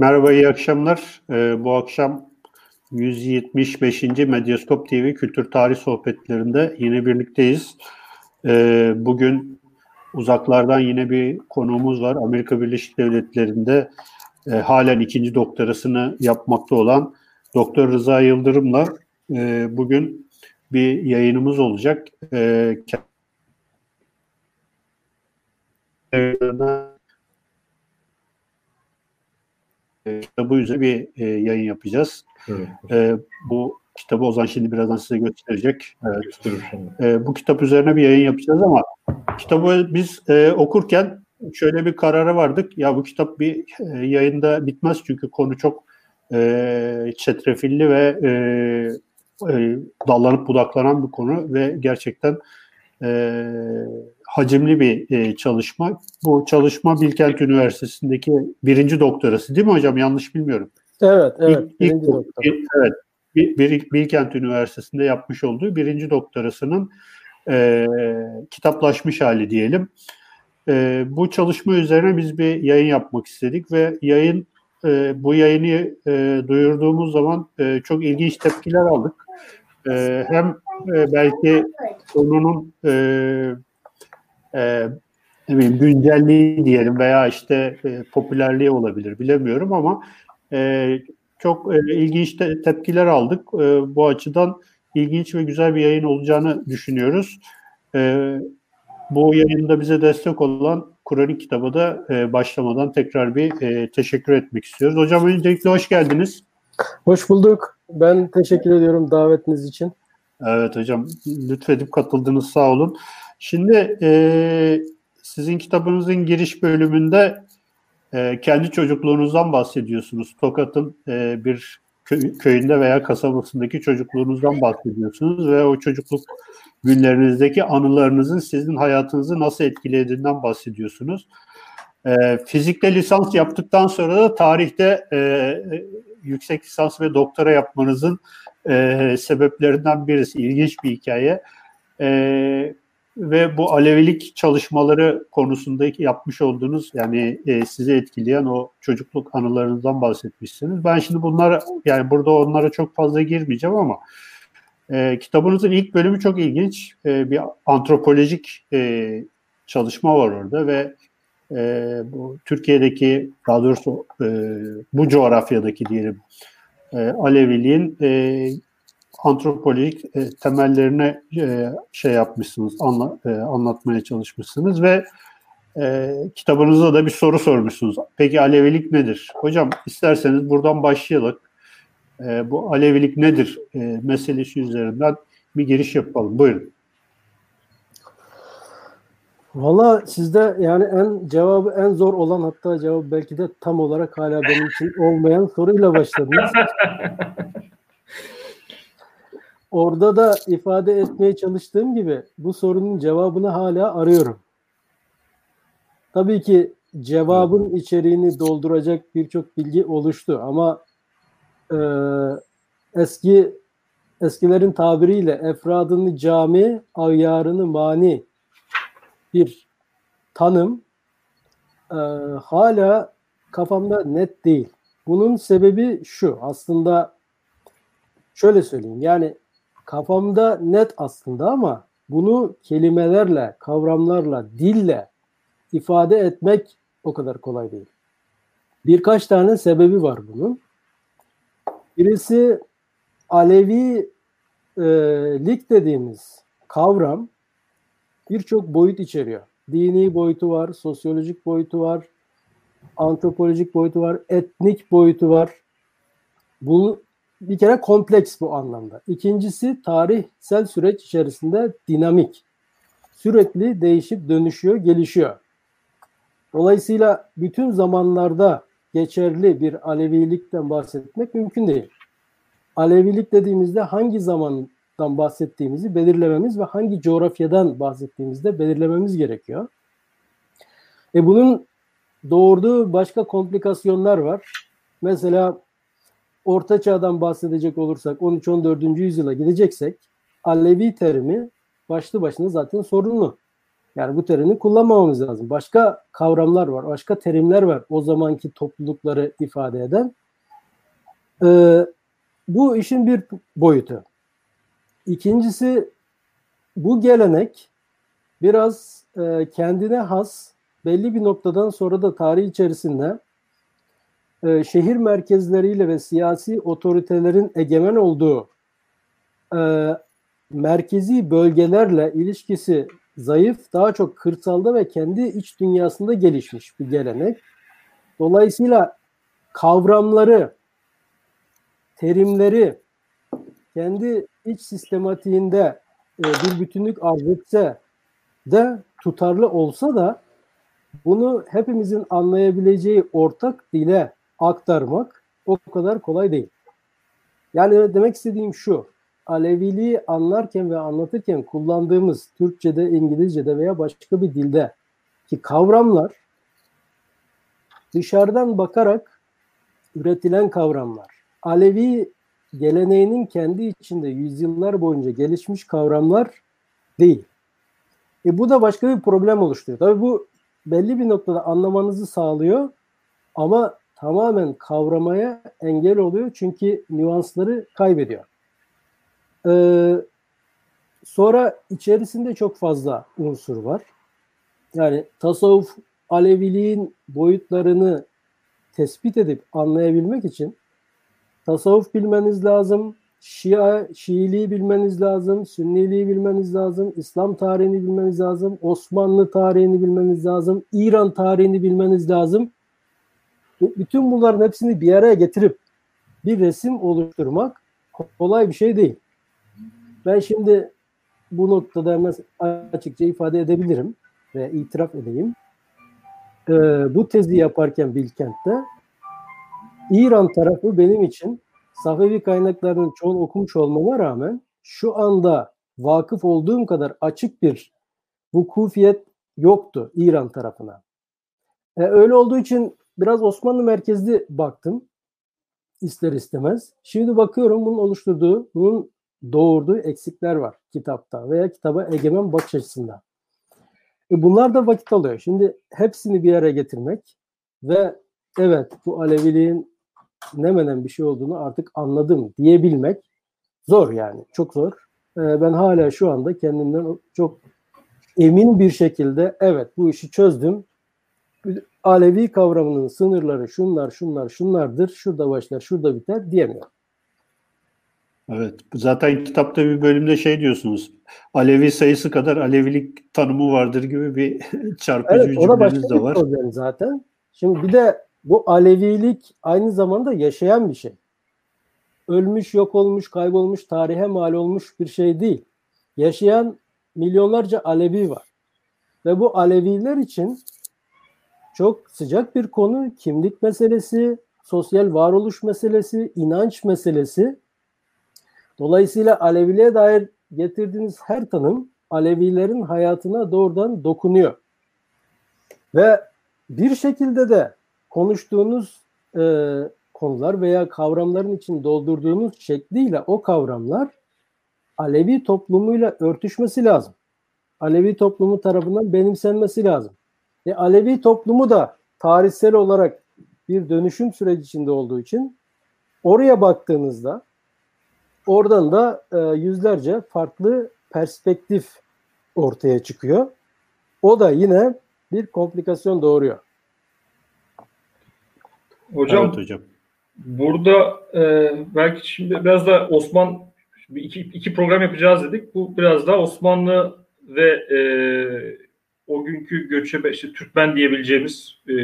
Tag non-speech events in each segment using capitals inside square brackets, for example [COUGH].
Merhaba, iyi akşamlar. Ee, bu akşam 175. Medyaskop TV Kültür Tarih Sohbetlerinde yine birlikteyiz. Ee, bugün uzaklardan yine bir konuğumuz var. Amerika Birleşik Devletleri'nde e, halen ikinci doktorasını yapmakta olan Doktor Rıza Yıldırım'la e, bugün bir yayınımız olacak. E, kitabı üzerine bir e, yayın yapacağız. Evet. E, bu kitabı Ozan şimdi birazdan size gösterecek. Evet. E, bu kitap üzerine bir yayın yapacağız ama kitabı biz e, okurken şöyle bir karara vardık. Ya bu kitap bir e, yayında bitmez çünkü konu çok e, çetrefilli ve e, e, dallanıp budaklanan bir konu ve gerçekten e, hacimli bir e, çalışma. Bu çalışma Bilkent Üniversitesi'ndeki birinci doktorası değil mi hocam? Yanlış bilmiyorum. Evet, evet. İlk, birinci ilk, doktora. Evet. Bir, Bilkent Üniversitesi'nde yapmış olduğu birinci doktorasının e, kitaplaşmış hali diyelim. E, bu çalışma üzerine biz bir yayın yapmak istedik ve yayın e, bu yayını e, duyurduğumuz zaman e, çok ilginç tepkiler aldık. E, hem e, belki konunun e, e, ne güncelliği diyelim veya işte e, popülerliği olabilir bilemiyorum ama e, çok e, ilginç te- tepkiler aldık. E, bu açıdan ilginç ve güzel bir yayın olacağını düşünüyoruz. E, bu yayında bize destek olan Kur'an kitabı da e, başlamadan tekrar bir e, teşekkür etmek istiyoruz. Hocam öncelikle hoş geldiniz. Hoş bulduk. Ben teşekkür ediyorum davetiniz için. Evet hocam lütfedip katıldınız sağ olun. Şimdi e, sizin kitabınızın giriş bölümünde e, kendi çocukluğunuzdan bahsediyorsunuz. Tokat'ın e, bir kö- köyünde veya kasabasındaki çocukluğunuzdan bahsediyorsunuz ve o çocukluk günlerinizdeki anılarınızın sizin hayatınızı nasıl etkilediğinden bahsediyorsunuz. E, fizikte lisans yaptıktan sonra da tarihte e, yüksek lisans ve doktora yapmanızın e, sebeplerinden birisi. İlginç bir hikaye. E, ve bu Alevilik çalışmaları konusundaki yapmış olduğunuz yani e, sizi etkileyen o çocukluk anılarınızdan bahsetmişsiniz. Ben şimdi bunlar yani burada onlara çok fazla girmeyeceğim ama e, kitabınızın ilk bölümü çok ilginç. E, bir antropolojik e, çalışma var orada ve e, bu Türkiye'deki daha doğrusu e, bu coğrafyadaki diyelim e, Aleviliğin e, antropolojik e, temellerine e, şey yapmışsınız, anla, e, anlatmaya çalışmışsınız ve e, kitabınızda da bir soru sormuşsunuz. Peki Alevilik nedir? Hocam isterseniz buradan başlayalım. E, bu Alevilik nedir e, meselesi üzerinden bir giriş yapalım. Buyurun. Valla sizde yani en cevabı en zor olan hatta cevap belki de tam olarak hala benim için olmayan soruyla başladınız. [LAUGHS] Orada da ifade etmeye çalıştığım gibi bu sorunun cevabını hala arıyorum. Tabii ki cevabın içeriğini dolduracak birçok bilgi oluştu ama e, eski eskilerin tabiriyle efradını cami, ayyarını mani bir tanım e, hala kafamda net değil. Bunun sebebi şu aslında şöyle söyleyeyim yani kafamda net aslında ama bunu kelimelerle, kavramlarla, dille ifade etmek o kadar kolay değil. Birkaç tane sebebi var bunun. Birisi Alevi e, lik dediğimiz kavram birçok boyut içeriyor. Dini boyutu var, sosyolojik boyutu var, antropolojik boyutu var, etnik boyutu var. Bu bir kere kompleks bu anlamda. İkincisi tarihsel süreç içerisinde dinamik. Sürekli değişip dönüşüyor, gelişiyor. Dolayısıyla bütün zamanlarda geçerli bir Alevilikten bahsetmek mümkün değil. Alevilik dediğimizde hangi zamandan bahsettiğimizi belirlememiz ve hangi coğrafyadan bahsettiğimizde belirlememiz gerekiyor. E bunun doğurduğu başka komplikasyonlar var. Mesela Orta Çağ'dan bahsedecek olursak 13-14. yüzyıla gideceksek Alevi terimi başlı başına zaten sorunlu. Yani bu terimi kullanmamamız lazım. Başka kavramlar var, başka terimler var o zamanki toplulukları ifade eden. Ee, bu işin bir boyutu. İkincisi bu gelenek biraz e, kendine has belli bir noktadan sonra da tarih içerisinde e, şehir merkezleriyle ve siyasi otoritelerin egemen olduğu e, merkezi bölgelerle ilişkisi zayıf, daha çok kırsalda ve kendi iç dünyasında gelişmiş bir gelenek. Dolayısıyla kavramları, terimleri kendi iç sistematiğinde e, bir bütünlük arz etse de tutarlı olsa da bunu hepimizin anlayabileceği ortak dile aktarmak o kadar kolay değil. Yani demek istediğim şu. Aleviliği anlarken ve anlatırken kullandığımız Türkçe'de, İngilizce'de veya başka bir dilde ki kavramlar dışarıdan bakarak üretilen kavramlar. Alevi geleneğinin kendi içinde yüzyıllar boyunca gelişmiş kavramlar değil. E bu da başka bir problem oluşturuyor. Tabii bu belli bir noktada anlamanızı sağlıyor ama tamamen kavramaya engel oluyor çünkü nüansları kaybediyor. Ee, sonra içerisinde çok fazla unsur var. Yani tasavvuf Aleviliğin boyutlarını tespit edip anlayabilmek için tasavvuf bilmeniz lazım, Şia, Şiiliği bilmeniz lazım, Sünniliği bilmeniz lazım, İslam tarihini bilmeniz lazım, Osmanlı tarihini bilmeniz lazım, İran tarihini bilmeniz lazım. Bütün bunların hepsini bir araya getirip bir resim oluşturmak kolay bir şey değil. Ben şimdi bu noktada hemen açıkça ifade edebilirim ve itiraf edeyim. Ee, bu tezi yaparken Bilkent'te İran tarafı benim için Safevi kaynaklarının çoğunu okumuş olmama rağmen şu anda vakıf olduğum kadar açık bir vukufiyet yoktu İran tarafına. E, öyle olduğu için biraz Osmanlı merkezli baktım ister istemez. Şimdi bakıyorum bunun oluşturduğu, bunun doğurduğu eksikler var kitapta veya kitaba egemen bakış açısında. E bunlar da vakit alıyor. Şimdi hepsini bir araya getirmek ve evet bu Aleviliğin ne menen bir şey olduğunu artık anladım diyebilmek zor yani. Çok zor. E, ben hala şu anda kendimden çok emin bir şekilde evet bu işi çözdüm. Alevi kavramının sınırları şunlar şunlar şunlardır. Şurada başlar şurada biter diyemiyorum. Evet. Zaten kitapta bir bölümde şey diyorsunuz. Alevi sayısı kadar Alevilik tanımı vardır gibi bir [LAUGHS] çarpıcı evet, cümleniz de var. problem zaten. Şimdi bir de bu Alevilik aynı zamanda yaşayan bir şey. Ölmüş, yok olmuş, kaybolmuş, tarihe mal olmuş bir şey değil. Yaşayan milyonlarca Alevi var. Ve bu Aleviler için çok sıcak bir konu. Kimlik meselesi, sosyal varoluş meselesi, inanç meselesi. Dolayısıyla Aleviliğe dair getirdiğiniz her tanım Alevilerin hayatına doğrudan dokunuyor. Ve bir şekilde de konuştuğunuz e, konular veya kavramların için doldurduğunuz şekliyle o kavramlar Alevi toplumuyla örtüşmesi lazım. Alevi toplumu tarafından benimsenmesi lazım. E, Alevi toplumu da tarihsel olarak bir dönüşüm süreci içinde olduğu için oraya baktığınızda oradan da e, yüzlerce farklı perspektif ortaya çıkıyor. O da yine bir komplikasyon doğuruyor. Hocam, evet hocam. burada e, belki şimdi biraz da Osman iki, iki program yapacağız dedik. Bu biraz da Osmanlı ve e, o günkü göçebe işte Türkmen diyebileceğimiz e,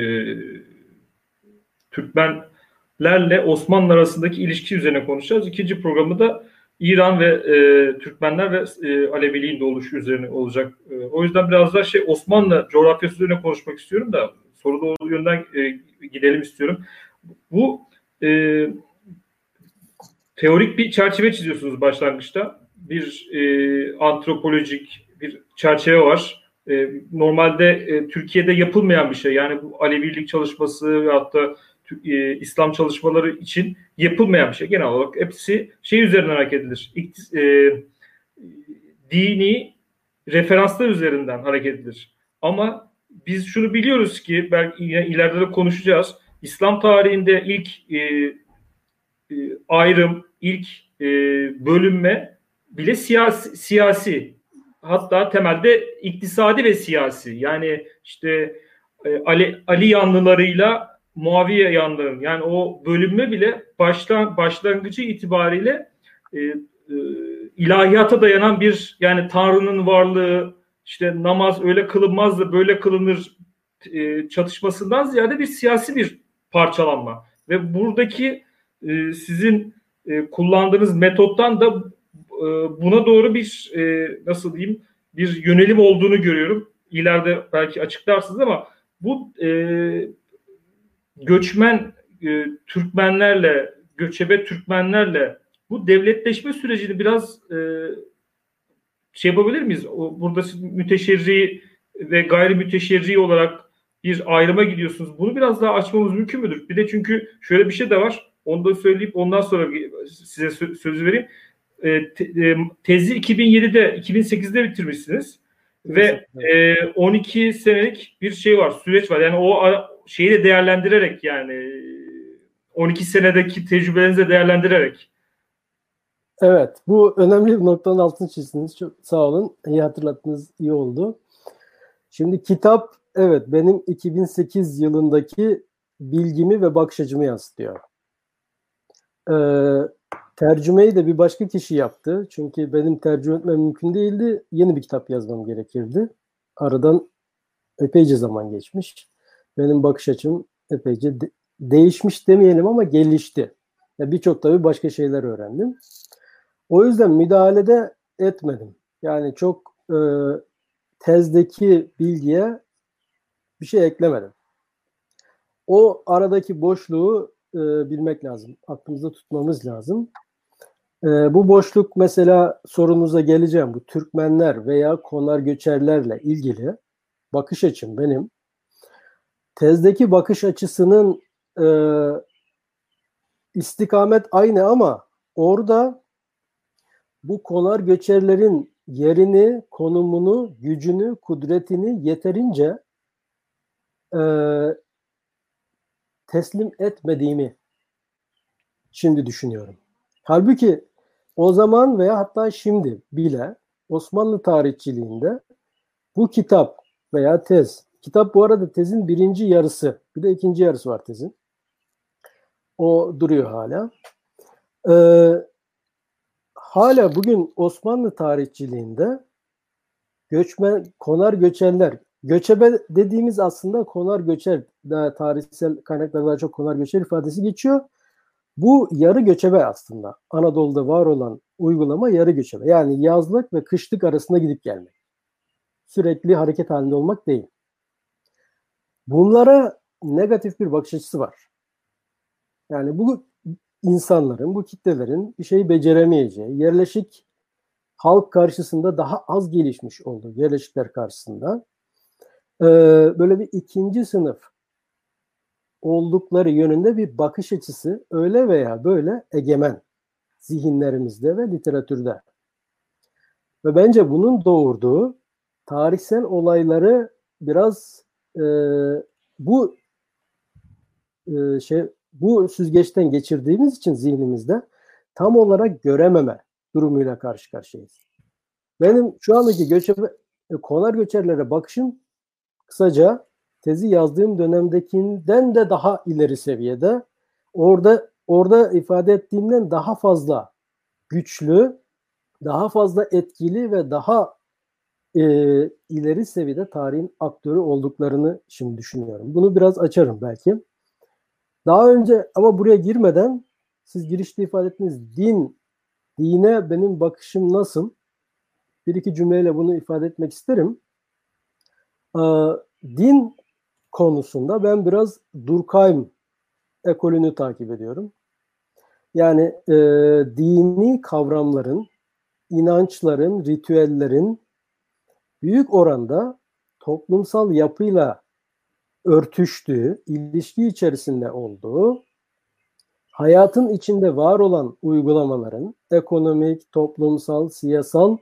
Türkmenlerle Osmanlı arasındaki ilişki üzerine konuşacağız. İkinci programı da İran ve e, Türkmenler ve e, Aleviliğin doğuşu üzerine olacak. E, o yüzden biraz daha şey Osmanlı coğrafyası üzerine konuşmak istiyorum da soruda o yönden e, gidelim istiyorum. Bu e, teorik bir çerçeve çiziyorsunuz başlangıçta. Bir e, antropolojik bir çerçeve var e, normalde e, Türkiye'de yapılmayan bir şey. Yani bu Alevilik çalışması ve hatta e, İslam çalışmaları için yapılmayan bir şey. Genel olarak hepsi şey üzerinden hareket edilir. İktis, e, dini referanslar üzerinden hareket edilir. Ama biz şunu biliyoruz ki belki ileride de konuşacağız. İslam tarihinde ilk e, e, ayrım, ilk e, bölünme bile siyasi, siyasi hatta temelde iktisadi ve siyasi. Yani işte e, Ali, Ali yanlılarıyla Muaviye yanlıların yani o bölünme bile baştan başlangıcı itibariyle e, e, ilahiyata dayanan bir yani Tanrı'nın varlığı işte namaz öyle kılınmaz da böyle kılınır e, çatışmasından ziyade bir siyasi bir parçalanma ve buradaki e, sizin e, kullandığınız metottan da e, buna doğru bir e, nasıl diyeyim bir yönelim olduğunu görüyorum. İleride belki açıklarsınız ama bu e, göçmen e, Türkmenlerle, göçebe Türkmenlerle bu devletleşme sürecini biraz e, şey yapabilir miyiz? O, burada siz müteşerri ve gayri müteşerri olarak bir ayrıma gidiyorsunuz. Bunu biraz daha açmamız mümkün müdür? Bir de çünkü şöyle bir şey de var. Onu da söyleyip ondan sonra size sözü vereyim. E, te, e, tezi 2007'de, 2008'de bitirmişsiniz. Ve e, 12 senelik bir şey var, süreç var. Yani o şeyi de değerlendirerek yani 12 senedeki tecrübelerinizi değerlendirerek. Evet, bu önemli bir noktanın altını çizdiniz. Çok sağ olun. İyi hatırlattınız, iyi oldu. Şimdi kitap, evet benim 2008 yılındaki bilgimi ve bakış açımı yansıtıyor. Ee, tercümeyi de bir başka kişi yaptı. Çünkü benim tercüme etmem mümkün değildi. Yeni bir kitap yazmam gerekirdi. Aradan epeyce zaman geçmiş. Benim bakış açım epeyce de- değişmiş demeyelim ama gelişti. Yani Birçok tabii başka şeyler öğrendim. O yüzden müdahalede etmedim. Yani çok e, tezdeki bilgiye bir şey eklemedim. O aradaki boşluğu e, bilmek lazım. Aklımızda tutmamız lazım. E, bu boşluk mesela sorunuza geleceğim. Bu Türkmenler veya konar göçerlerle ilgili bakış açım benim. Tezdeki bakış açısının e, istikamet aynı ama orada bu konar göçerlerin yerini, konumunu, gücünü, kudretini yeterince e, teslim etmediğimi şimdi düşünüyorum. Halbuki o zaman veya hatta şimdi bile Osmanlı tarihçiliğinde bu kitap veya tez, kitap bu arada tezin birinci yarısı, bir de ikinci yarısı var tezin. O duruyor hala. Ee, hala bugün Osmanlı tarihçiliğinde göçmen, konar göçerler, göçebe dediğimiz aslında konar göçer, daha tarihsel kaynaklarda daha çok konar göçer ifadesi geçiyor. Bu yarı göçebe aslında. Anadolu'da var olan uygulama yarı göçebe. Yani yazlık ve kışlık arasında gidip gelmek. Sürekli hareket halinde olmak değil. Bunlara negatif bir bakış açısı var. Yani bu insanların, bu kitlelerin bir şeyi beceremeyeceği, yerleşik halk karşısında daha az gelişmiş olduğu, yerleşikler karşısında e, böyle bir ikinci sınıf oldukları yönünde bir bakış açısı öyle veya böyle egemen zihinlerimizde ve literatürde. Ve bence bunun doğurduğu tarihsel olayları biraz e, bu e, şey bu süzgeçten geçirdiğimiz için zihnimizde tam olarak görememe durumuyla karşı karşıyayız. Benim şu andaki göçebe, konar göçerlere bakışım kısaca tezi yazdığım dönemdekinden de daha ileri seviyede. Orada orada ifade ettiğimden daha fazla güçlü, daha fazla etkili ve daha e, ileri seviyede tarihin aktörü olduklarını şimdi düşünüyorum. Bunu biraz açarım belki. Daha önce ama buraya girmeden siz girişte ifade ettiğiniz din, dine benim bakışım nasıl? Bir iki cümleyle bunu ifade etmek isterim. Ee, din konusunda ben biraz Durkheim ekolünü takip ediyorum. Yani e, dini kavramların, inançların, ritüellerin büyük oranda toplumsal yapıyla örtüştüğü, ilişki içerisinde olduğu, hayatın içinde var olan uygulamaların ekonomik, toplumsal, siyasal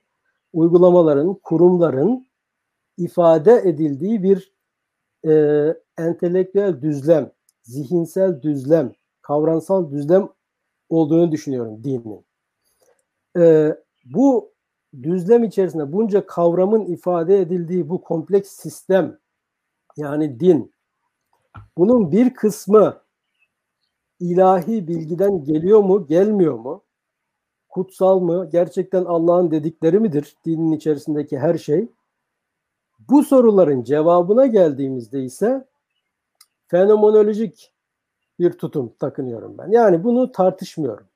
uygulamaların, kurumların ifade edildiği bir e, entelektüel düzlem, zihinsel düzlem, kavramsal düzlem olduğunu düşünüyorum dinin. E, bu düzlem içerisinde bunca kavramın ifade edildiği bu kompleks sistem yani din bunun bir kısmı ilahi bilgiden geliyor mu, gelmiyor mu? Kutsal mı? Gerçekten Allah'ın dedikleri midir? Dinin içerisindeki her şey. Bu soruların cevabına geldiğimizde ise fenomenolojik bir tutum takınıyorum ben. Yani bunu tartışmıyorum.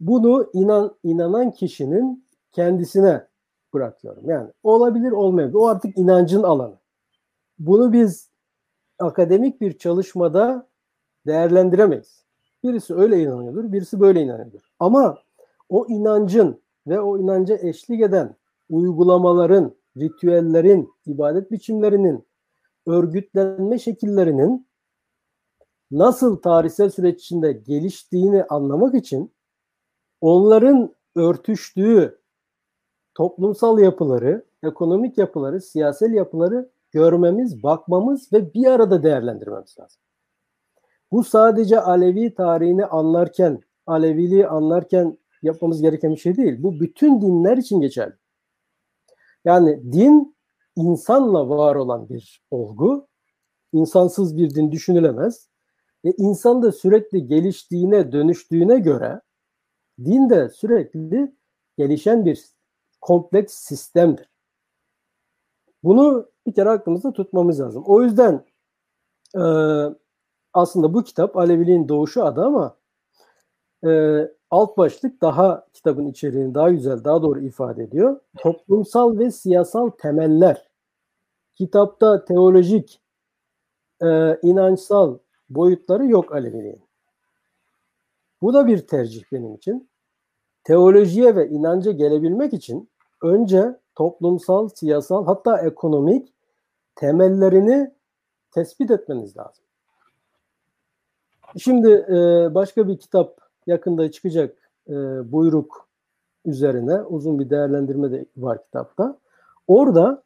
Bunu inan inanan kişinin kendisine bırakıyorum. Yani olabilir olmayabilir. O artık inancın alanı. Bunu biz akademik bir çalışmada değerlendiremeyiz. Birisi öyle inanıyordur, birisi böyle inanıyordur. Ama o inancın ve o inanca eşlik eden uygulamaların, ritüellerin, ibadet biçimlerinin, örgütlenme şekillerinin nasıl tarihsel süreç içinde geliştiğini anlamak için onların örtüştüğü toplumsal yapıları, ekonomik yapıları, siyasal yapıları görmemiz, bakmamız ve bir arada değerlendirmemiz lazım. Bu sadece Alevi tarihini anlarken, Aleviliği anlarken yapmamız gereken bir şey değil. Bu bütün dinler için geçerli. Yani din insanla var olan bir olgu. İnsansız bir din düşünülemez. E insan da sürekli geliştiğine, dönüştüğüne göre din de sürekli gelişen bir kompleks sistemdir. Bunu bir kere aklımızda tutmamız lazım. O yüzden e, aslında bu kitap Aleviliğin Doğuşu adı ama e, alt başlık daha kitabın içeriğini daha güzel, daha doğru ifade ediyor. Toplumsal ve siyasal temeller. Kitapta teolojik, e, inançsal boyutları yok Aleviliğin. Bu da bir tercih benim için. Teolojiye ve inanca gelebilmek için önce toplumsal, siyasal hatta ekonomik temellerini tespit etmeniz lazım. Şimdi e, başka bir kitap yakında çıkacak e, buyruk üzerine uzun bir değerlendirme de var kitapta. Orada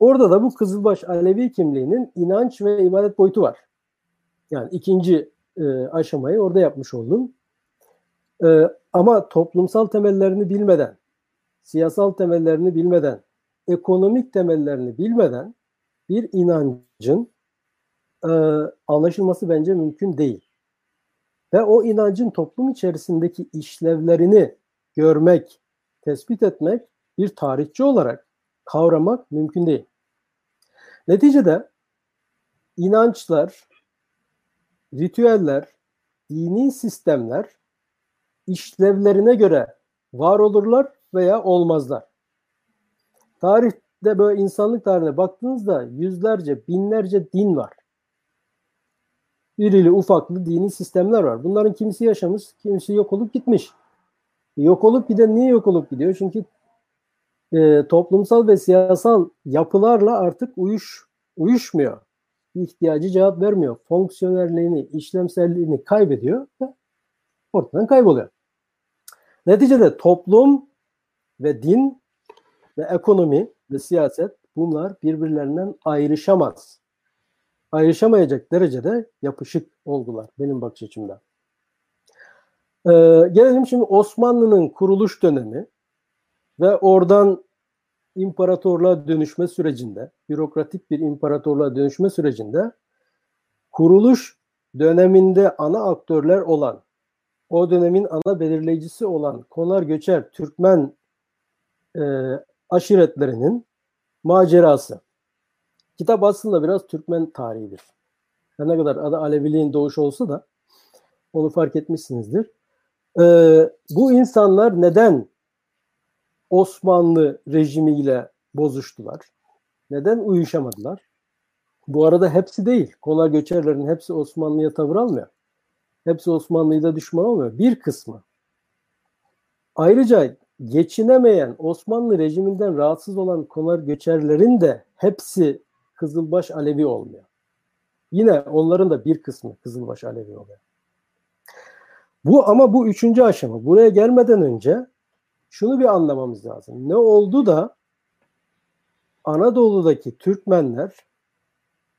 orada da bu Kızılbaş Alevi kimliğinin inanç ve ibadet boyutu var. Yani ikinci e, aşamayı orada yapmış oldum. E, ama toplumsal temellerini bilmeden, siyasal temellerini bilmeden, ekonomik temellerini bilmeden bir inancın e, anlaşılması bence mümkün değil. Ve o inancın toplum içerisindeki işlevlerini görmek, tespit etmek bir tarihçi olarak kavramak mümkün değil. Neticede inançlar, ritüeller, dini sistemler işlevlerine göre var olurlar veya olmazlar. Tarihte böyle insanlık tarihine baktığınızda yüzlerce, binlerce din var. İrili ufaklı dini sistemler var. Bunların kimisi yaşamış, kimisi yok olup gitmiş. Yok olup giden niye yok olup gidiyor? Çünkü e, toplumsal ve siyasal yapılarla artık uyuş uyuşmuyor. İhtiyacı cevap vermiyor. Fonksiyonelliğini, işlemselliğini kaybediyor ve ortadan kayboluyor. Neticede toplum ve din ve ekonomi ve siyaset bunlar birbirlerinden ayrışamaz. Ayrışamayacak derecede yapışık oldular benim bakış açımdan. Ee, gelelim şimdi Osmanlı'nın kuruluş dönemi ve oradan imparatorluğa dönüşme sürecinde, bürokratik bir imparatorluğa dönüşme sürecinde kuruluş döneminde ana aktörler olan, o dönemin ana belirleyicisi olan Konar Göçer Türkmen e, aşiretlerinin macerası. Kitap aslında biraz Türkmen tarihidir. Her ne kadar adı Aleviliğin doğuşu olsa da onu fark etmişsinizdir. Ee, bu insanlar neden Osmanlı rejimiyle bozuştular? Neden uyuşamadılar? Bu arada hepsi değil. Konar göçerlerin hepsi Osmanlı'ya tavır almıyor. Hepsi Osmanlı'yla düşman olmuyor. Bir kısmı. Ayrıca geçinemeyen Osmanlı rejiminden rahatsız olan konar göçerlerin de hepsi Kızılbaş Alevi olmuyor. Yine onların da bir kısmı Kızılbaş Alevi oluyor. Bu ama bu üçüncü aşama. Buraya gelmeden önce şunu bir anlamamız lazım. Ne oldu da Anadolu'daki Türkmenler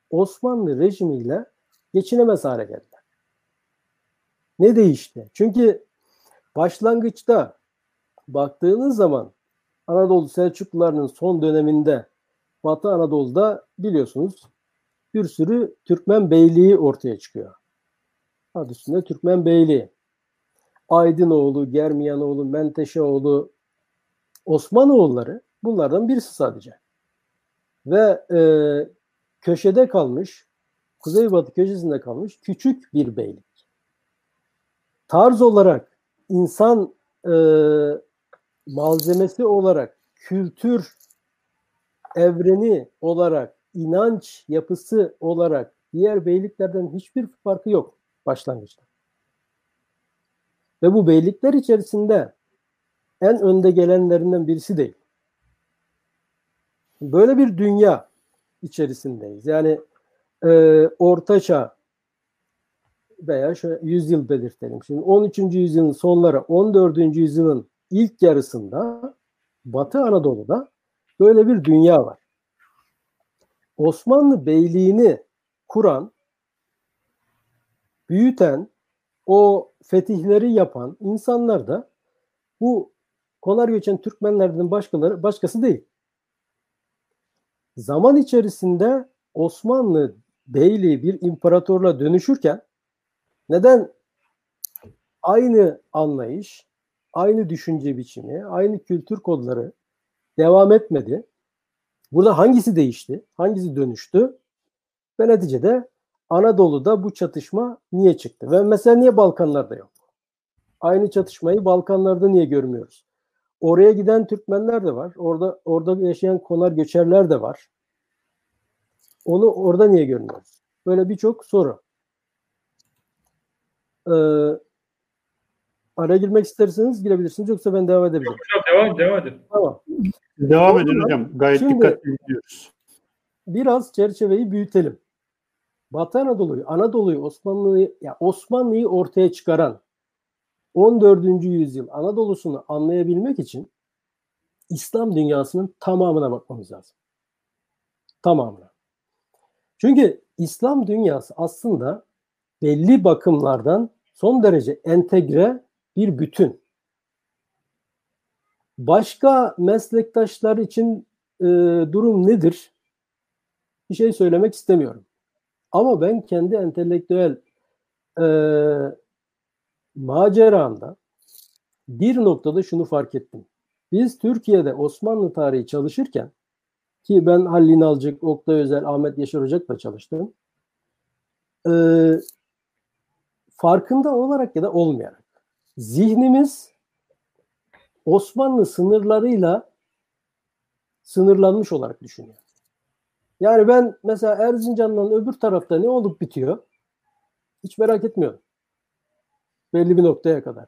Osmanlı rejimiyle geçinemez hale geldiler. Ne değişti? Çünkü başlangıçta baktığınız zaman Anadolu Selçuklularının son döneminde Batı Anadolu'da biliyorsunuz bir sürü Türkmen beyliği ortaya çıkıyor. Adı üstünde Türkmen beyliği. Aydınoğlu, Germiyanoğlu, Menteşeoğlu, Osmanoğulları bunlardan birisi sadece. Ve e, köşede kalmış, kuzeybatı köşesinde kalmış küçük bir beylik. Tarz olarak, insan e, malzemesi olarak, kültür evreni olarak, inanç yapısı olarak diğer beyliklerden hiçbir farkı yok başlangıçta. Ve bu beylikler içerisinde en önde gelenlerinden birisi değil. Böyle bir dünya içerisindeyiz. Yani e, ortaçağ veya şöyle 100 yıl belirtelim. Şimdi 13. yüzyılın sonları 14. yüzyılın ilk yarısında Batı Anadolu'da böyle bir dünya var. Osmanlı Beyliğini kuran, büyüten, o fetihleri yapan insanlar da bu konar göçen Türkmenlerden başkaları başkası değil. Zaman içerisinde Osmanlı Beyliği bir imparatorla dönüşürken neden aynı anlayış, aynı düşünce biçimi, aynı kültür kodları devam etmedi? Burada hangisi değişti? Hangisi dönüştü? Ve neticede Anadolu'da bu çatışma niye çıktı? Ve mesela niye Balkanlarda yok? Aynı çatışmayı Balkanlarda niye görmüyoruz? Oraya giden Türkmenler de var. Orada orada yaşayan konar göçerler de var. Onu orada niye görmüyoruz? Böyle birçok soru. Ee, araya girmek isterseniz girebilirsiniz yoksa ben devam edebilirim. Hocam devam, devam edin. Tamam. Devam edin hocam. Gayet Şimdi- dikkatli dinliyoruz. Biraz çerçeveyi büyütelim. Batı Anadolu'yu, Anadolu'yu, Osmanlı'yı, ya Osmanlı'yı ortaya çıkaran 14. yüzyıl Anadolu'sunu anlayabilmek için İslam dünyasının tamamına bakmamız lazım. Tamamına. Çünkü İslam dünyası aslında belli bakımlardan son derece entegre bir bütün. Başka meslektaşlar için e, durum nedir? Bir şey söylemek istemiyorum. Ama ben kendi entelektüel e, maceramda bir noktada şunu fark ettim. Biz Türkiye'de Osmanlı tarihi çalışırken ki ben Halil İnalcık, Oktay Özel, Ahmet Yaşar Ocak'la çalıştım. E, farkında olarak ya da olmayarak zihnimiz Osmanlı sınırlarıyla sınırlanmış olarak düşünüyor. Yani ben mesela Erzincan'dan öbür tarafta ne olup bitiyor hiç merak etmiyorum. Belli bir noktaya kadar.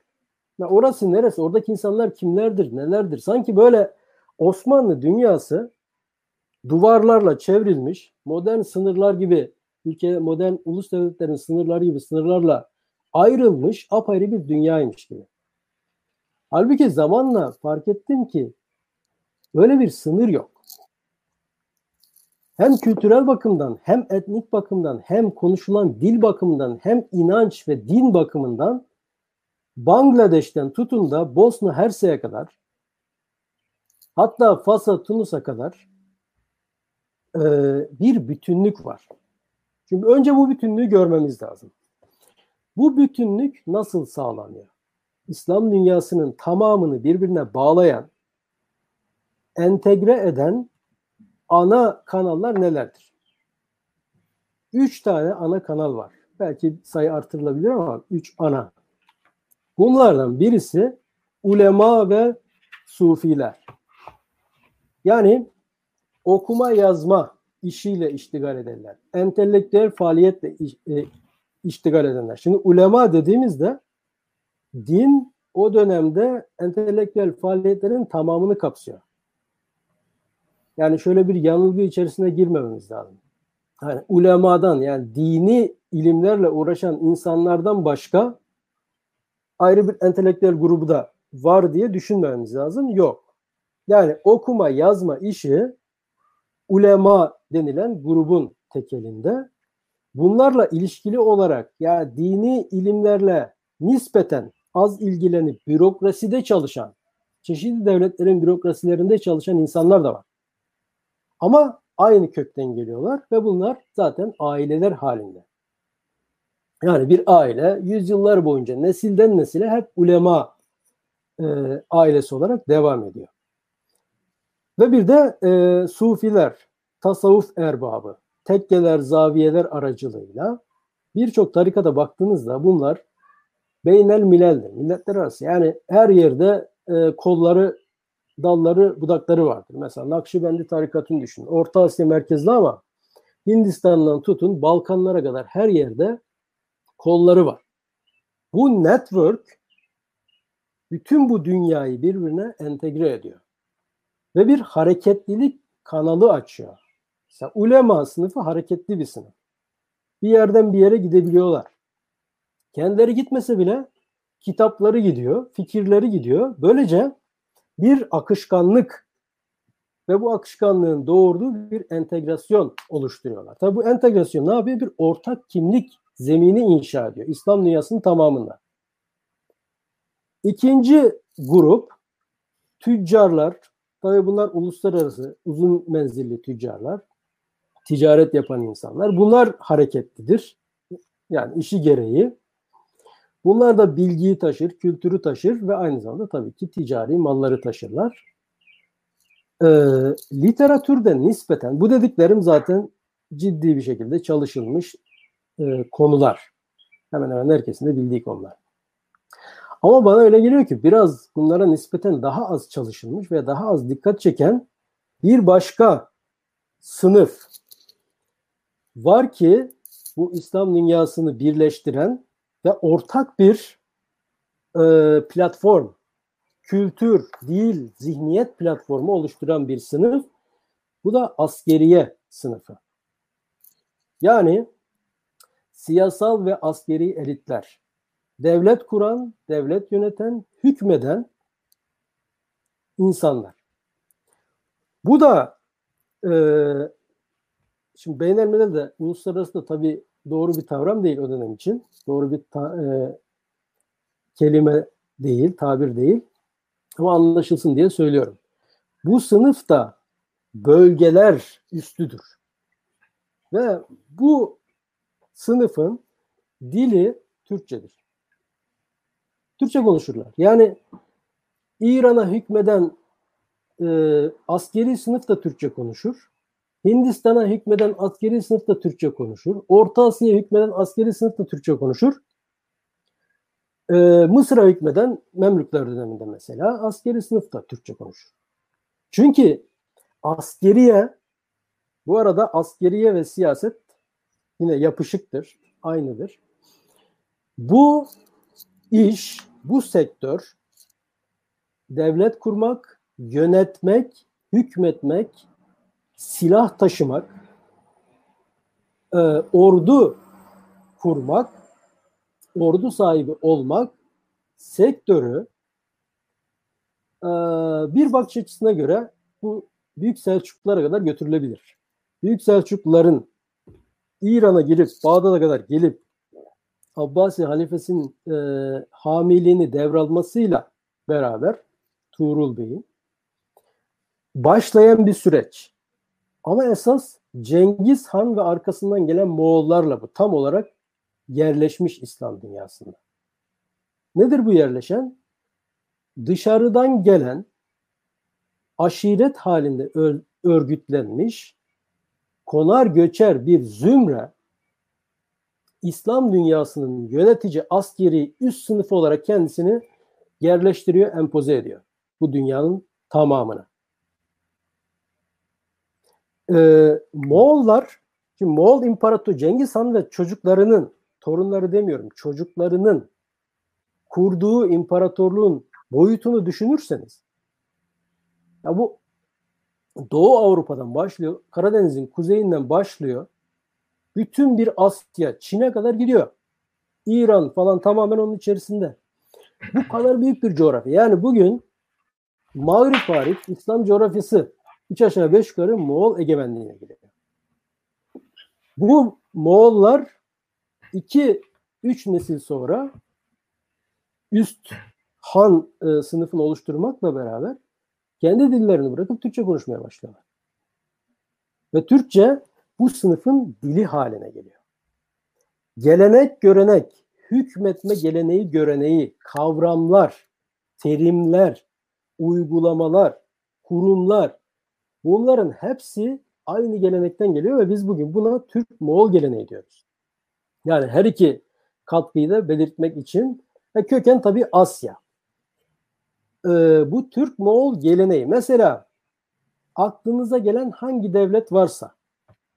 Ya orası neresi? Oradaki insanlar kimlerdir, nelerdir? Sanki böyle Osmanlı dünyası duvarlarla çevrilmiş, modern sınırlar gibi, ülke modern ulus devletlerin sınırları gibi sınırlarla ayrılmış apayrı bir dünyaymış gibi. Halbuki zamanla fark ettim ki böyle bir sınır yok. Hem kültürel bakımdan, hem etnik bakımdan, hem konuşulan dil bakımından, hem inanç ve din bakımından Bangladeş'ten tutun da Bosna Hersek'e kadar hatta Fas'a, Tunus'a kadar e, bir bütünlük var. Çünkü önce bu bütünlüğü görmemiz lazım. Bu bütünlük nasıl sağlanıyor? İslam dünyasının tamamını birbirine bağlayan, entegre eden ana kanallar nelerdir? Üç tane ana kanal var. Belki sayı artırılabilir ama üç ana. Bunlardan birisi ulema ve sufiler. Yani okuma yazma işiyle iştigal ederler. Entelektüel faaliyetle iştigal edenler. Şimdi ulema dediğimizde din o dönemde entelektüel faaliyetlerin tamamını kapsıyor. Yani şöyle bir yanılgı içerisine girmememiz lazım. Yani ulemadan yani dini ilimlerle uğraşan insanlardan başka ayrı bir entelektüel grubu da var diye düşünmemiz lazım. Yok. Yani okuma yazma işi ulema denilen grubun tekelinde. Bunlarla ilişkili olarak ya dini ilimlerle nispeten az ilgilenip bürokraside çalışan, çeşitli devletlerin bürokrasilerinde çalışan insanlar da var. Ama aynı kökten geliyorlar ve bunlar zaten aileler halinde. Yani bir aile yüzyıllar boyunca nesilden nesile hep ulema e, ailesi olarak devam ediyor. Ve bir de e, sufiler, tasavvuf erbabı, tekkeler, zaviyeler aracılığıyla birçok tarikata baktığınızda bunlar beynel mileldir. Milletler arası. Yani her yerde e, kolları, dalları, budakları vardır. Mesela Nakşibendi tarikatını düşünün. Orta Asya merkezli ama Hindistan'dan tutun Balkanlara kadar her yerde kolları var. Bu network bütün bu dünyayı birbirine entegre ediyor. Ve bir hareketlilik kanalı açıyor. Mesela ulema sınıfı hareketli bir sınıf. Bir yerden bir yere gidebiliyorlar. Kendileri gitmese bile kitapları gidiyor, fikirleri gidiyor. Böylece bir akışkanlık ve bu akışkanlığın doğurduğu bir entegrasyon oluşturuyorlar. Tabi bu entegrasyon ne yapıyor? Bir ortak kimlik zemini inşa ediyor. İslam dünyasının tamamında. İkinci grup tüccarlar. Tabi bunlar uluslararası uzun menzilli tüccarlar. Ticaret yapan insanlar. Bunlar hareketlidir. Yani işi gereği. Bunlar da bilgiyi taşır, kültürü taşır ve aynı zamanda tabii ki ticari malları taşırlar. Ee, literatürde nispeten, bu dediklerim zaten ciddi bir şekilde çalışılmış e, konular. Hemen hemen herkesin de bildiği konular. Ama bana öyle geliyor ki biraz bunlara nispeten daha az çalışılmış ve daha az dikkat çeken bir başka sınıf var ki bu İslam dünyasını birleştiren ve ortak bir e, platform, kültür, dil, zihniyet platformu oluşturan bir sınıf. Bu da askeriye sınıfı. Yani siyasal ve askeri elitler, devlet kuran, devlet yöneten, hükmeden insanlar. Bu da e, şimdi beynelmede de uluslararası da tabii doğru bir kavram değil o dönem için. Doğru bir ta, e, kelime değil, tabir değil. Ama anlaşılsın diye söylüyorum. Bu sınıfta bölgeler üstüdür. Ve bu sınıfın dili Türkçedir. Türkçe konuşurlar. Yani İran'a hükmeden e, askeri sınıf da Türkçe konuşur. Hindistan'a hükmeden askeri sınıf da Türkçe konuşur. Orta Asya'ya hükmeden askeri sınıf da Türkçe konuşur. Ee, Mısır'a hükmeden Memlükler döneminde mesela askeri sınıf da Türkçe konuşur. Çünkü askeriye bu arada askeriye ve siyaset yine yapışıktır, aynıdır. Bu iş, bu sektör devlet kurmak, yönetmek, hükmetmek, silah taşımak, e, ordu kurmak, ordu sahibi olmak sektörü e, bir bakış açısına göre bu Büyük Selçuklulara kadar götürülebilir. Büyük Selçukluların İran'a gelip Bağdat'a kadar gelip Abbasi halifesinin e, hamiliğini devralmasıyla beraber Tuğrul Bey'in başlayan bir süreç. Ama esas Cengiz Han ve arkasından gelen Moğollarla bu tam olarak yerleşmiş İslam dünyasında. Nedir bu yerleşen? Dışarıdan gelen aşiret halinde örgütlenmiş konar göçer bir zümre İslam dünyasının yönetici askeri üst sınıfı olarak kendisini yerleştiriyor, empoze ediyor. Bu dünyanın tamamına e, Moğollar, şimdi Moğol İmparatoru Cengiz Han ve çocuklarının, torunları demiyorum, çocuklarının kurduğu imparatorluğun boyutunu düşünürseniz, ya bu Doğu Avrupa'dan başlıyor, Karadeniz'in kuzeyinden başlıyor, bütün bir Asya, Çin'e kadar gidiyor. İran falan tamamen onun içerisinde. Bu kadar büyük bir coğrafya. Yani bugün Mağrip hariç İslam coğrafyası 3 aşağı 5 yukarı Moğol egemenliğine giriyor. Bu Moğollar 2 3 nesil sonra üst Han e, sınıfını oluşturmakla beraber kendi dillerini bırakıp Türkçe konuşmaya başlıyorlar. Ve Türkçe bu sınıfın dili haline geliyor. Gelenek, görenek, hükmetme geleneği, göreneği, kavramlar, terimler, uygulamalar, kurumlar bunların hepsi aynı gelenekten geliyor ve biz bugün buna Türk-Moğol geleneği diyoruz. Yani her iki katkıyı da belirtmek için e, köken tabi Asya. E, bu Türk-Moğol geleneği mesela aklınıza gelen hangi devlet varsa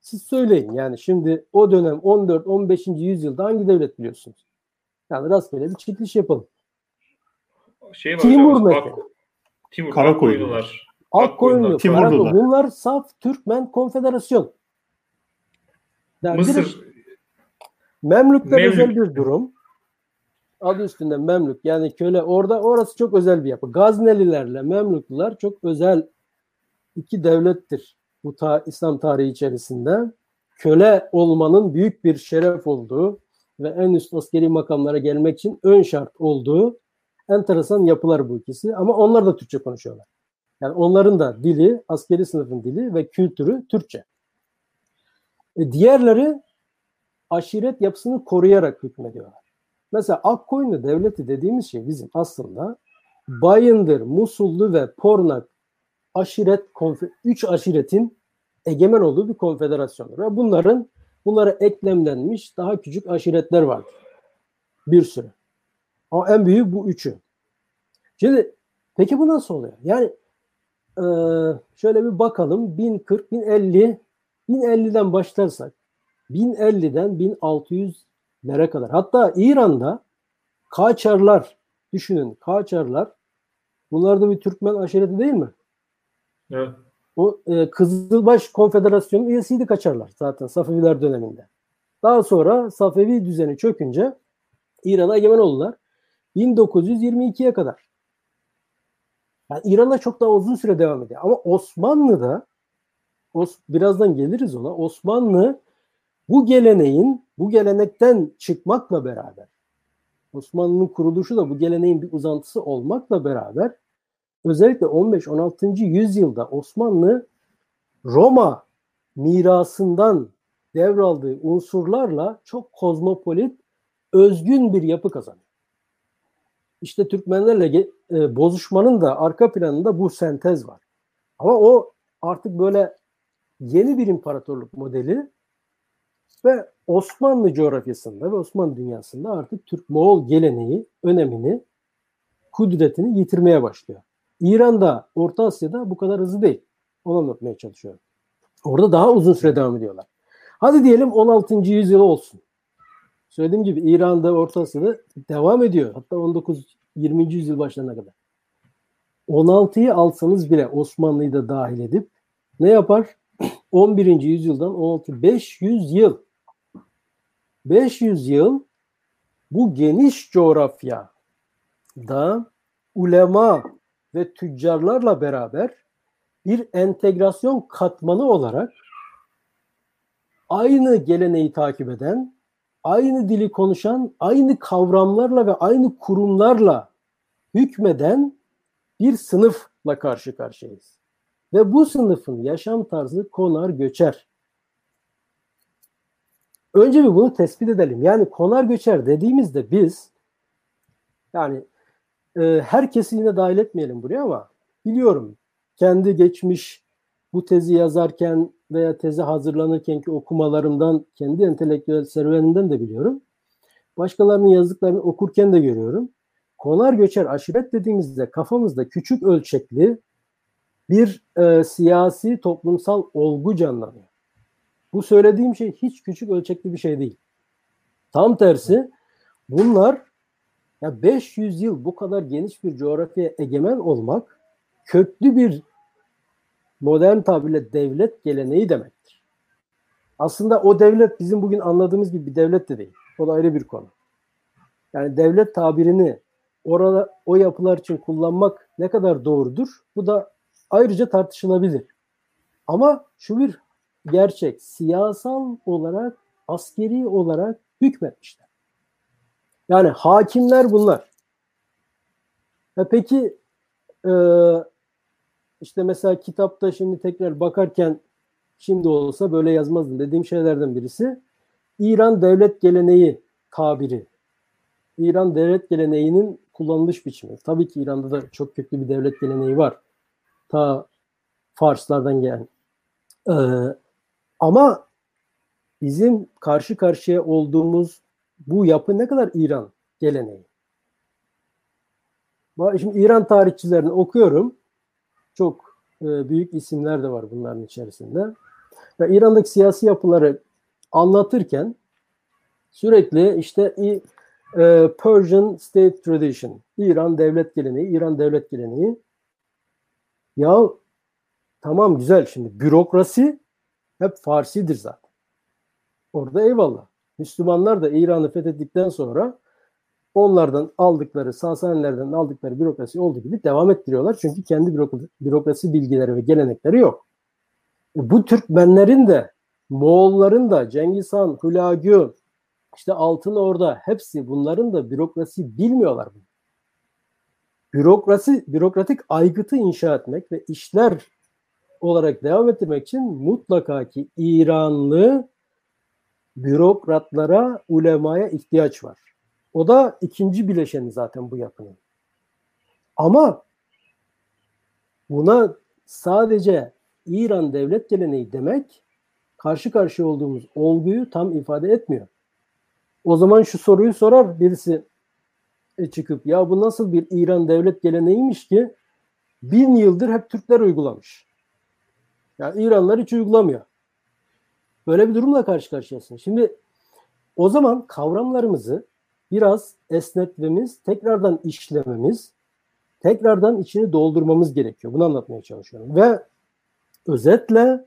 siz söyleyin. Yani şimdi o dönem 14-15. yüzyılda hangi devlet biliyorsunuz? Yani rastgele bir çekiliş yapalım. Şey var Timur hocam, mesela. Timur, Karakoyunlular. Akkoyunlu, Timurlular. Bunlar saf Türkmen konfederasyon. Yani Mısır Memlükler Memlük. özel bir durum. Adı üstünde Memlük. Yani köle orada orası çok özel bir yapı. Gaznelilerle Memlükliler çok özel iki devlettir bu ta- İslam tarihi içerisinde. Köle olmanın büyük bir şeref olduğu ve en üst askeri makamlara gelmek için ön şart olduğu enteresan yapılar bu ikisi. Ama onlar da Türkçe konuşuyorlar. Yani onların da dili, askeri sınıfın dili ve kültürü Türkçe. E, diğerleri aşiret yapısını koruyarak hükmediyorlar. Mesela Akkoyunlu devleti dediğimiz şey bizim aslında Bayındır, Musullu ve Pornak aşiret, üç aşiretin egemen olduğu bir konfederasyondur. Ve bunların bunlara eklemlenmiş daha küçük aşiretler vardır. Bir sürü. Ama en büyük bu üçü. Şimdi peki bu nasıl oluyor? Yani eee, şöyle bir bakalım 1040, 1050, 1050'den başlarsak 1050'den 1600'lere kadar. Hatta İran'da Kaçarlar düşünün Kaçarlar bunlar da bir Türkmen aşireti değil mi? Evet. O e, Kızılbaş Konfederasyonu üyesiydi Kaçarlar zaten Safeviler döneminde. Daha sonra Safevi düzeni çökünce İran'a egemen oldular. 1922'ye kadar. Yani İran'da çok daha uzun süre devam ediyor. Ama Osmanlı'da Os, birazdan geliriz ona. Osmanlı bu geleneğin, bu gelenekten çıkmakla beraber Osmanlı'nın kuruluşu da bu geleneğin bir uzantısı olmakla beraber özellikle 15-16. yüzyılda Osmanlı Roma mirasından devraldığı unsurlarla çok kozmopolit, özgün bir yapı kazanıyor. İşte Türkmenlerle e, bozuşmanın da arka planında bu sentez var. Ama o artık böyle yeni bir imparatorluk modeli ve Osmanlı coğrafyasında ve Osmanlı dünyasında artık Türk-Moğol geleneği, önemini, kudretini yitirmeye başlıyor. İran'da, Orta Asya'da bu kadar hızlı değil. Onu anlatmaya çalışıyorum. Orada daha uzun süre devam ediyorlar. Hadi diyelim 16. yüzyıl olsun. Söylediğim gibi İran'da, Orta Asya'da devam ediyor. Hatta 19-20. yüzyıl başlarına kadar. 16'yı alsanız bile Osmanlı'yı da dahil edip ne yapar? [CLEARS THROAT] 11. yüzyıldan 16 500 yıl 500 yıl bu geniş coğrafya da ulema ve tüccarlarla beraber bir entegrasyon katmanı olarak aynı geleneği takip eden, aynı dili konuşan, aynı kavramlarla ve aynı kurumlarla hükmeden bir sınıfla karşı karşıyayız. Ve bu sınıfın yaşam tarzı konar göçer. Önce bir bunu tespit edelim. Yani konar göçer dediğimizde biz yani e, herkesi yine dahil etmeyelim buraya ama biliyorum kendi geçmiş bu tezi yazarken veya tezi hazırlanırken ki okumalarımdan kendi entelektüel serüveninden de biliyorum. Başkalarının yazdıklarını okurken de görüyorum. Konar göçer aşiret dediğimizde kafamızda küçük ölçekli bir e, siyasi toplumsal olgu canlanıyor. Bu söylediğim şey hiç küçük ölçekli bir şey değil. Tam tersi bunlar ya 500 yıl bu kadar geniş bir coğrafyaya egemen olmak köklü bir modern tabirle devlet geleneği demektir. Aslında o devlet bizim bugün anladığımız gibi bir devlet de değil. O da ayrı bir konu. Yani devlet tabirini orada o yapılar için kullanmak ne kadar doğrudur? Bu da ayrıca tartışılabilir. Ama şu bir gerçek. Siyasal olarak, askeri olarak hükmetmişler. Yani hakimler bunlar. Ya peki e, işte mesela kitapta şimdi tekrar bakarken şimdi olsa böyle yazmazdım dediğim şeylerden birisi İran devlet geleneği tabiri. İran devlet geleneğinin kullanılış biçimi. Tabii ki İran'da da çok köklü bir devlet geleneği var. Ta Farslardan gelen. Ee, ama bizim karşı karşıya olduğumuz bu yapı ne kadar İran geleneği. Şimdi İran tarihçilerini okuyorum. Çok e, büyük isimler de var bunların içerisinde. Ve İran'daki siyasi yapıları anlatırken sürekli işte e, Persian State Tradition, İran devlet geleneği, İran devlet geleneği. Ya tamam güzel şimdi bürokrasi hep Farsidir zaten. Orada eyvallah. Müslümanlar da İran'ı fethettikten sonra onlardan aldıkları, Sasanilerden aldıkları bürokrasi olduğu gibi devam ettiriyorlar. Çünkü kendi bürokrasi bilgileri ve gelenekleri yok. E, bu Türkmenlerin de, Moğolların da, Cengiz Han, Hülagü, işte Altın Orda hepsi bunların da bürokrasi bilmiyorlar. Bürokrasi, bürokratik aygıtı inşa etmek ve işler olarak devam ettirmek için mutlaka ki İranlı bürokratlara, ulemaya ihtiyaç var. O da ikinci bileşeni zaten bu yapının. Ama buna sadece İran devlet geleneği demek karşı karşıya olduğumuz olguyu tam ifade etmiyor. O zaman şu soruyu sorar birisi e, çıkıp ya bu nasıl bir İran devlet geleneğiymiş ki bin yıldır hep Türkler uygulamış. Yani İranlar hiç uygulamıyor. Böyle bir durumla karşı karşıyasın. Şimdi o zaman kavramlarımızı biraz esnetmemiz, tekrardan işlememiz, tekrardan içini doldurmamız gerekiyor. Bunu anlatmaya çalışıyorum. Ve özetle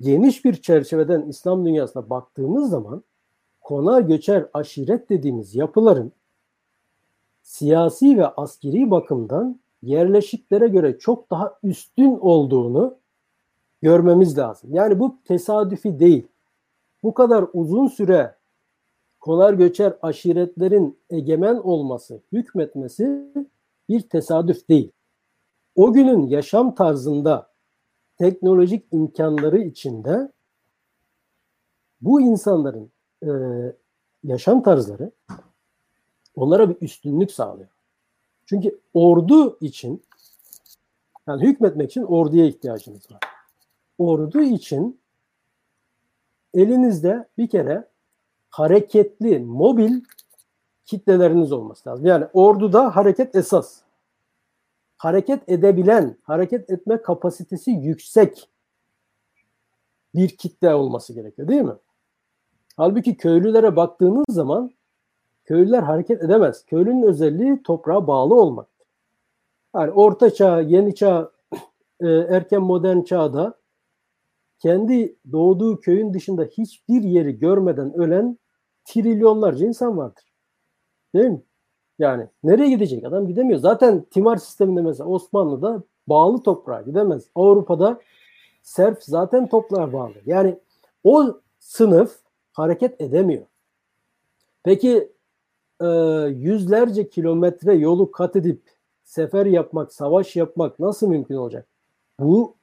geniş bir çerçeveden İslam dünyasına baktığımız zaman konağa göçer aşiret dediğimiz yapıların siyasi ve askeri bakımdan yerleşiklere göre çok daha üstün olduğunu görmemiz lazım. Yani bu tesadüfi değil. Bu kadar uzun süre konar göçer aşiretlerin egemen olması, hükmetmesi bir tesadüf değil. O günün yaşam tarzında teknolojik imkanları içinde bu insanların e, yaşam tarzları onlara bir üstünlük sağlıyor. Çünkü ordu için yani hükmetmek için orduya ihtiyacınız var. Ordu için elinizde bir kere hareketli, mobil kitleleriniz olması lazım. Yani orduda hareket esas. Hareket edebilen, hareket etme kapasitesi yüksek bir kitle olması gerekiyor değil mi? Halbuki köylülere baktığınız zaman köylüler hareket edemez. Köylünün özelliği toprağa bağlı olmak. Yani orta çağ, yeni çağ, [CLEARS THROAT] e, erken modern çağda kendi doğduğu köyün dışında hiçbir yeri görmeden ölen trilyonlarca insan vardır. Değil mi? Yani nereye gidecek? Adam gidemiyor. Zaten timar sisteminde mesela Osmanlı'da bağlı toprağa gidemez. Avrupa'da serf zaten toprağa bağlı. Yani o sınıf hareket edemiyor. Peki e, yüzlerce kilometre yolu kat edip sefer yapmak, savaş yapmak nasıl mümkün olacak? Bu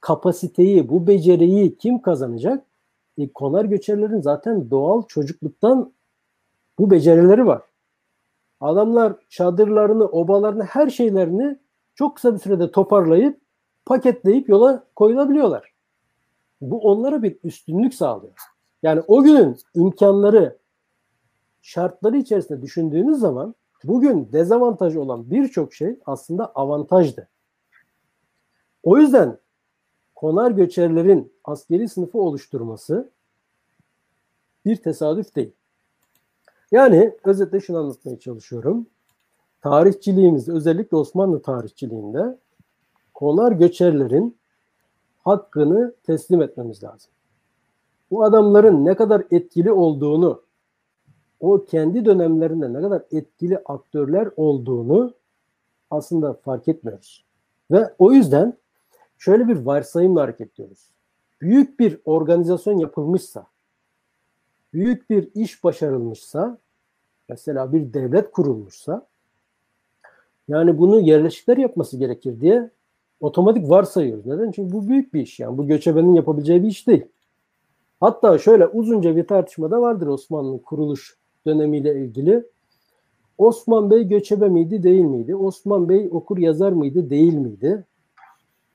kapasiteyi, bu beceriyi kim kazanacak? E, konar göçerlerin zaten doğal çocukluktan bu becerileri var. Adamlar çadırlarını, obalarını, her şeylerini çok kısa bir sürede toparlayıp paketleyip yola koyulabiliyorlar. Bu onlara bir üstünlük sağlıyor. Yani o günün imkanları, şartları içerisinde düşündüğünüz zaman bugün dezavantaj olan birçok şey aslında avantajdı. O yüzden konar göçerlerin askeri sınıfı oluşturması bir tesadüf değil. Yani özetle şunu anlatmaya çalışıyorum. Tarihçiliğimizde özellikle Osmanlı tarihçiliğinde konar göçerlerin hakkını teslim etmemiz lazım. Bu adamların ne kadar etkili olduğunu o kendi dönemlerinde ne kadar etkili aktörler olduğunu aslında fark etmiyoruz. Ve o yüzden şöyle bir varsayımla hareket ediyoruz. Büyük bir organizasyon yapılmışsa, büyük bir iş başarılmışsa, mesela bir devlet kurulmuşsa, yani bunu yerleşikler yapması gerekir diye otomatik varsayıyoruz. Neden? Çünkü bu büyük bir iş yani. Bu göçebenin yapabileceği bir iş değil. Hatta şöyle uzunca bir tartışma da vardır Osmanlı kuruluş dönemiyle ilgili. Osman Bey göçebe miydi değil miydi? Osman Bey okur yazar mıydı değil miydi?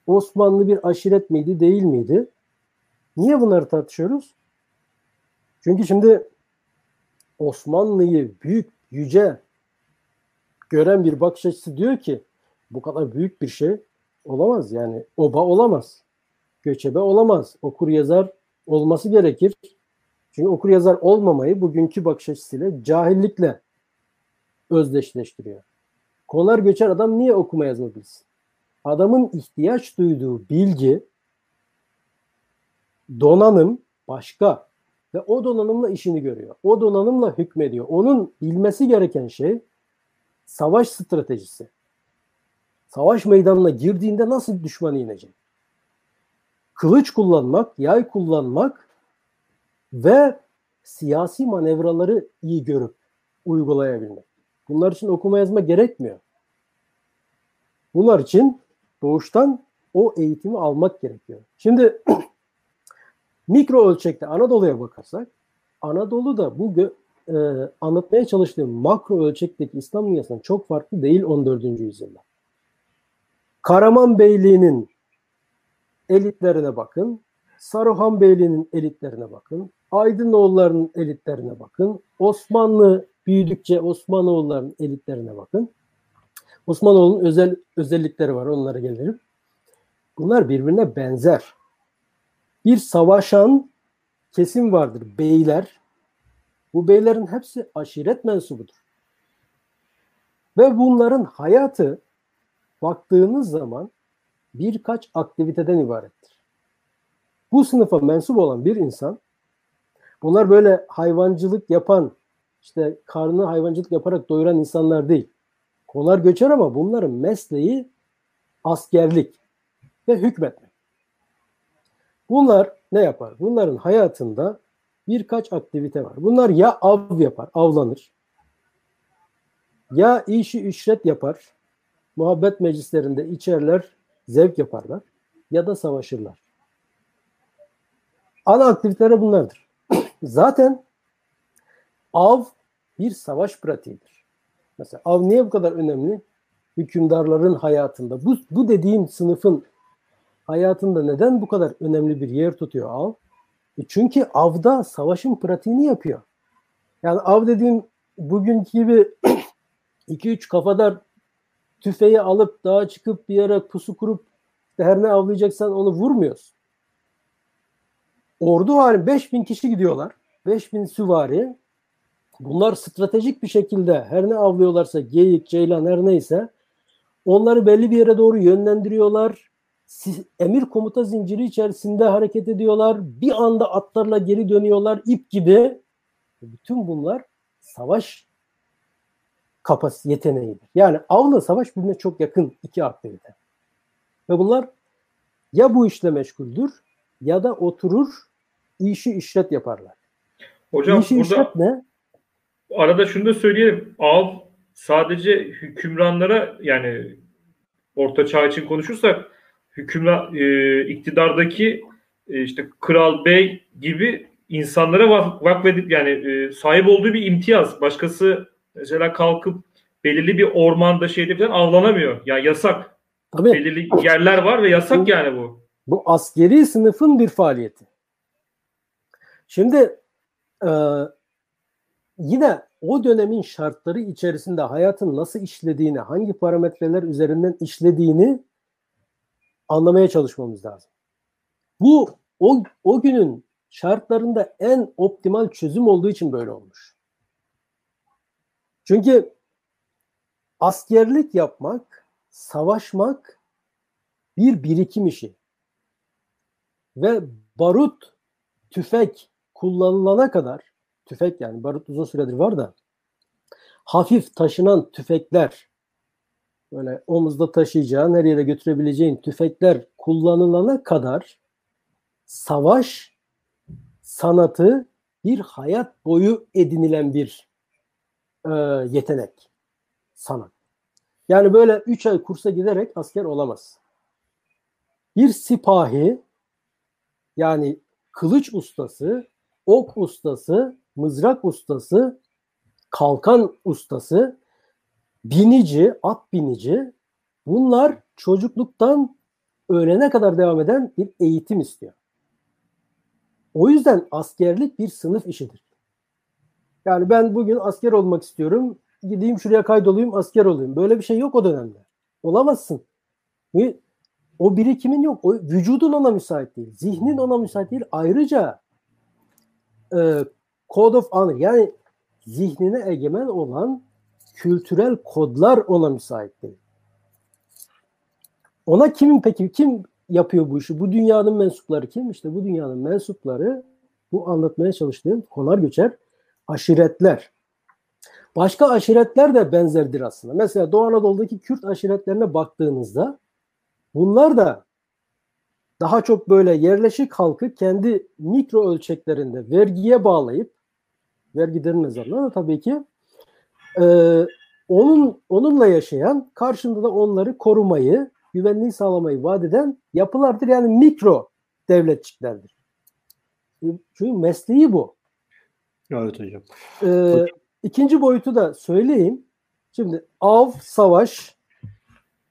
Osmanlı bir aşiret miydi değil miydi? Niye bunları tartışıyoruz? Çünkü şimdi Osmanlı'yı büyük, yüce gören bir bakış açısı diyor ki bu kadar büyük bir şey olamaz yani oba olamaz. Göçebe olamaz. Okur yazar olması gerekir. Çünkü okur yazar olmamayı bugünkü bakış açısıyla cahillikle özdeşleştiriyor. Konar göçer adam niye okuma yazma bilsin? Adamın ihtiyaç duyduğu bilgi, donanım başka ve o donanımla işini görüyor. O donanımla hükmediyor. Onun bilmesi gereken şey savaş stratejisi. Savaş meydanına girdiğinde nasıl düşmanı inecek? Kılıç kullanmak, yay kullanmak ve siyasi manevraları iyi görüp uygulayabilmek. Bunlar için okuma yazma gerekmiyor. Bunlar için doğuştan o eğitimi almak gerekiyor. Şimdi [CLEARS THROAT] mikro ölçekte Anadolu'ya bakarsak Anadolu da bu e, anlatmaya çalıştığım makro ölçekteki İslam dünyasından çok farklı değil 14. yüzyılda. Karaman Beyliği'nin elitlerine bakın. Saruhan Beyliği'nin elitlerine bakın. Aydınoğulları'nın elitlerine bakın. Osmanlı büyüdükçe Osmanoğulları'nın elitlerine bakın. Osmanoğlu'nun özel özellikleri var. Onlara gelirim. Bunlar birbirine benzer. Bir savaşan kesim vardır. Beyler. Bu beylerin hepsi aşiret mensubudur. Ve bunların hayatı baktığınız zaman birkaç aktiviteden ibarettir. Bu sınıfa mensup olan bir insan bunlar böyle hayvancılık yapan işte karnı hayvancılık yaparak doyuran insanlar değil. Konar göçer ama bunların mesleği askerlik ve hükmetmek. Bunlar ne yapar? Bunların hayatında birkaç aktivite var. Bunlar ya av yapar, avlanır. Ya işi ücret yapar. Muhabbet meclislerinde içerler, zevk yaparlar. Ya da savaşırlar. Ana aktiviteleri bunlardır. [CLEARS THROAT] Zaten av bir savaş pratiğidir. Mesela av niye bu kadar önemli? Hükümdarların hayatında. Bu, bu dediğim sınıfın hayatında neden bu kadar önemli bir yer tutuyor av? E çünkü avda savaşın pratiğini yapıyor. Yani av dediğim bugünkü gibi [CLEARS THROAT] 2-3 kafadar tüfeği alıp dağa çıkıp bir yere pusu kurup her ne avlayacaksan onu vurmuyorsun. Ordu hali 5000 kişi gidiyorlar. 5000 süvari. Bunlar stratejik bir şekilde her ne avlıyorlarsa geyik, ceylan her neyse onları belli bir yere doğru yönlendiriyorlar. Emir komuta zinciri içerisinde hareket ediyorlar. Bir anda atlarla geri dönüyorlar ip gibi. Bütün bunlar savaş kapas yeteneğidir. Yani avla savaş birbirine çok yakın iki aktivite. Ve bunlar ya bu işle meşguldür ya da oturur işi işlet yaparlar. Hocam işi burada işlet ne? Arada şunu da söyleyelim. Av sadece hükümranlara yani orta çağ için konuşursak hükümran e, iktidardaki e, işte kral bey gibi insanlara vakfedip yani e, sahip olduğu bir imtiyaz. Başkası mesela kalkıp belirli bir ormanda şeyde falan avlanamıyor. Yani yasak. Tabii. Belirli yerler var ve yasak bu, yani bu. Bu askeri sınıfın bir faaliyeti. Şimdi e, yine o dönemin şartları içerisinde hayatın nasıl işlediğini, hangi parametreler üzerinden işlediğini anlamaya çalışmamız lazım. Bu o, o günün şartlarında en optimal çözüm olduğu için böyle olmuş. Çünkü askerlik yapmak, savaşmak bir birikim işi. Ve barut, tüfek kullanılana kadar tüfek yani barut uzun süredir var da hafif taşınan tüfekler böyle omuzda taşıyacağın, her yere götürebileceğin tüfekler kullanılana kadar savaş sanatı bir hayat boyu edinilen bir e, yetenek. Sanat. Yani böyle 3 ay kursa giderek asker olamaz. Bir sipahi yani kılıç ustası, ok ustası, mızrak ustası, kalkan ustası, binici, at binici bunlar çocukluktan öğlene kadar devam eden bir eğitim istiyor. O yüzden askerlik bir sınıf işidir. Yani ben bugün asker olmak istiyorum. Gideyim şuraya kaydolayım asker olayım. Böyle bir şey yok o dönemde. Olamazsın. O birikimin yok. O vücudun ona müsait değil. Zihnin ona müsait değil. Ayrıca e, Code of Honor yani zihnine egemen olan kültürel kodlar ona müsait değil. Ona kimin peki kim yapıyor bu işi? Bu dünyanın mensupları kim? İşte bu dünyanın mensupları bu anlatmaya çalıştığım konar göçer aşiretler. Başka aşiretler de benzerdir aslında. Mesela Doğu Anadolu'daki Kürt aşiretlerine baktığınızda bunlar da daha çok böyle yerleşik halkı kendi mikro ölçeklerinde vergiye bağlayıp vergilerin nazarında da tabii ki e, onun onunla yaşayan karşında da onları korumayı güvenliği sağlamayı vaat eden yapılardır. Yani mikro devletçiklerdir. E, çünkü mesleği bu. Evet hocam. Ee, ikinci boyutu da söyleyeyim. Şimdi av, savaş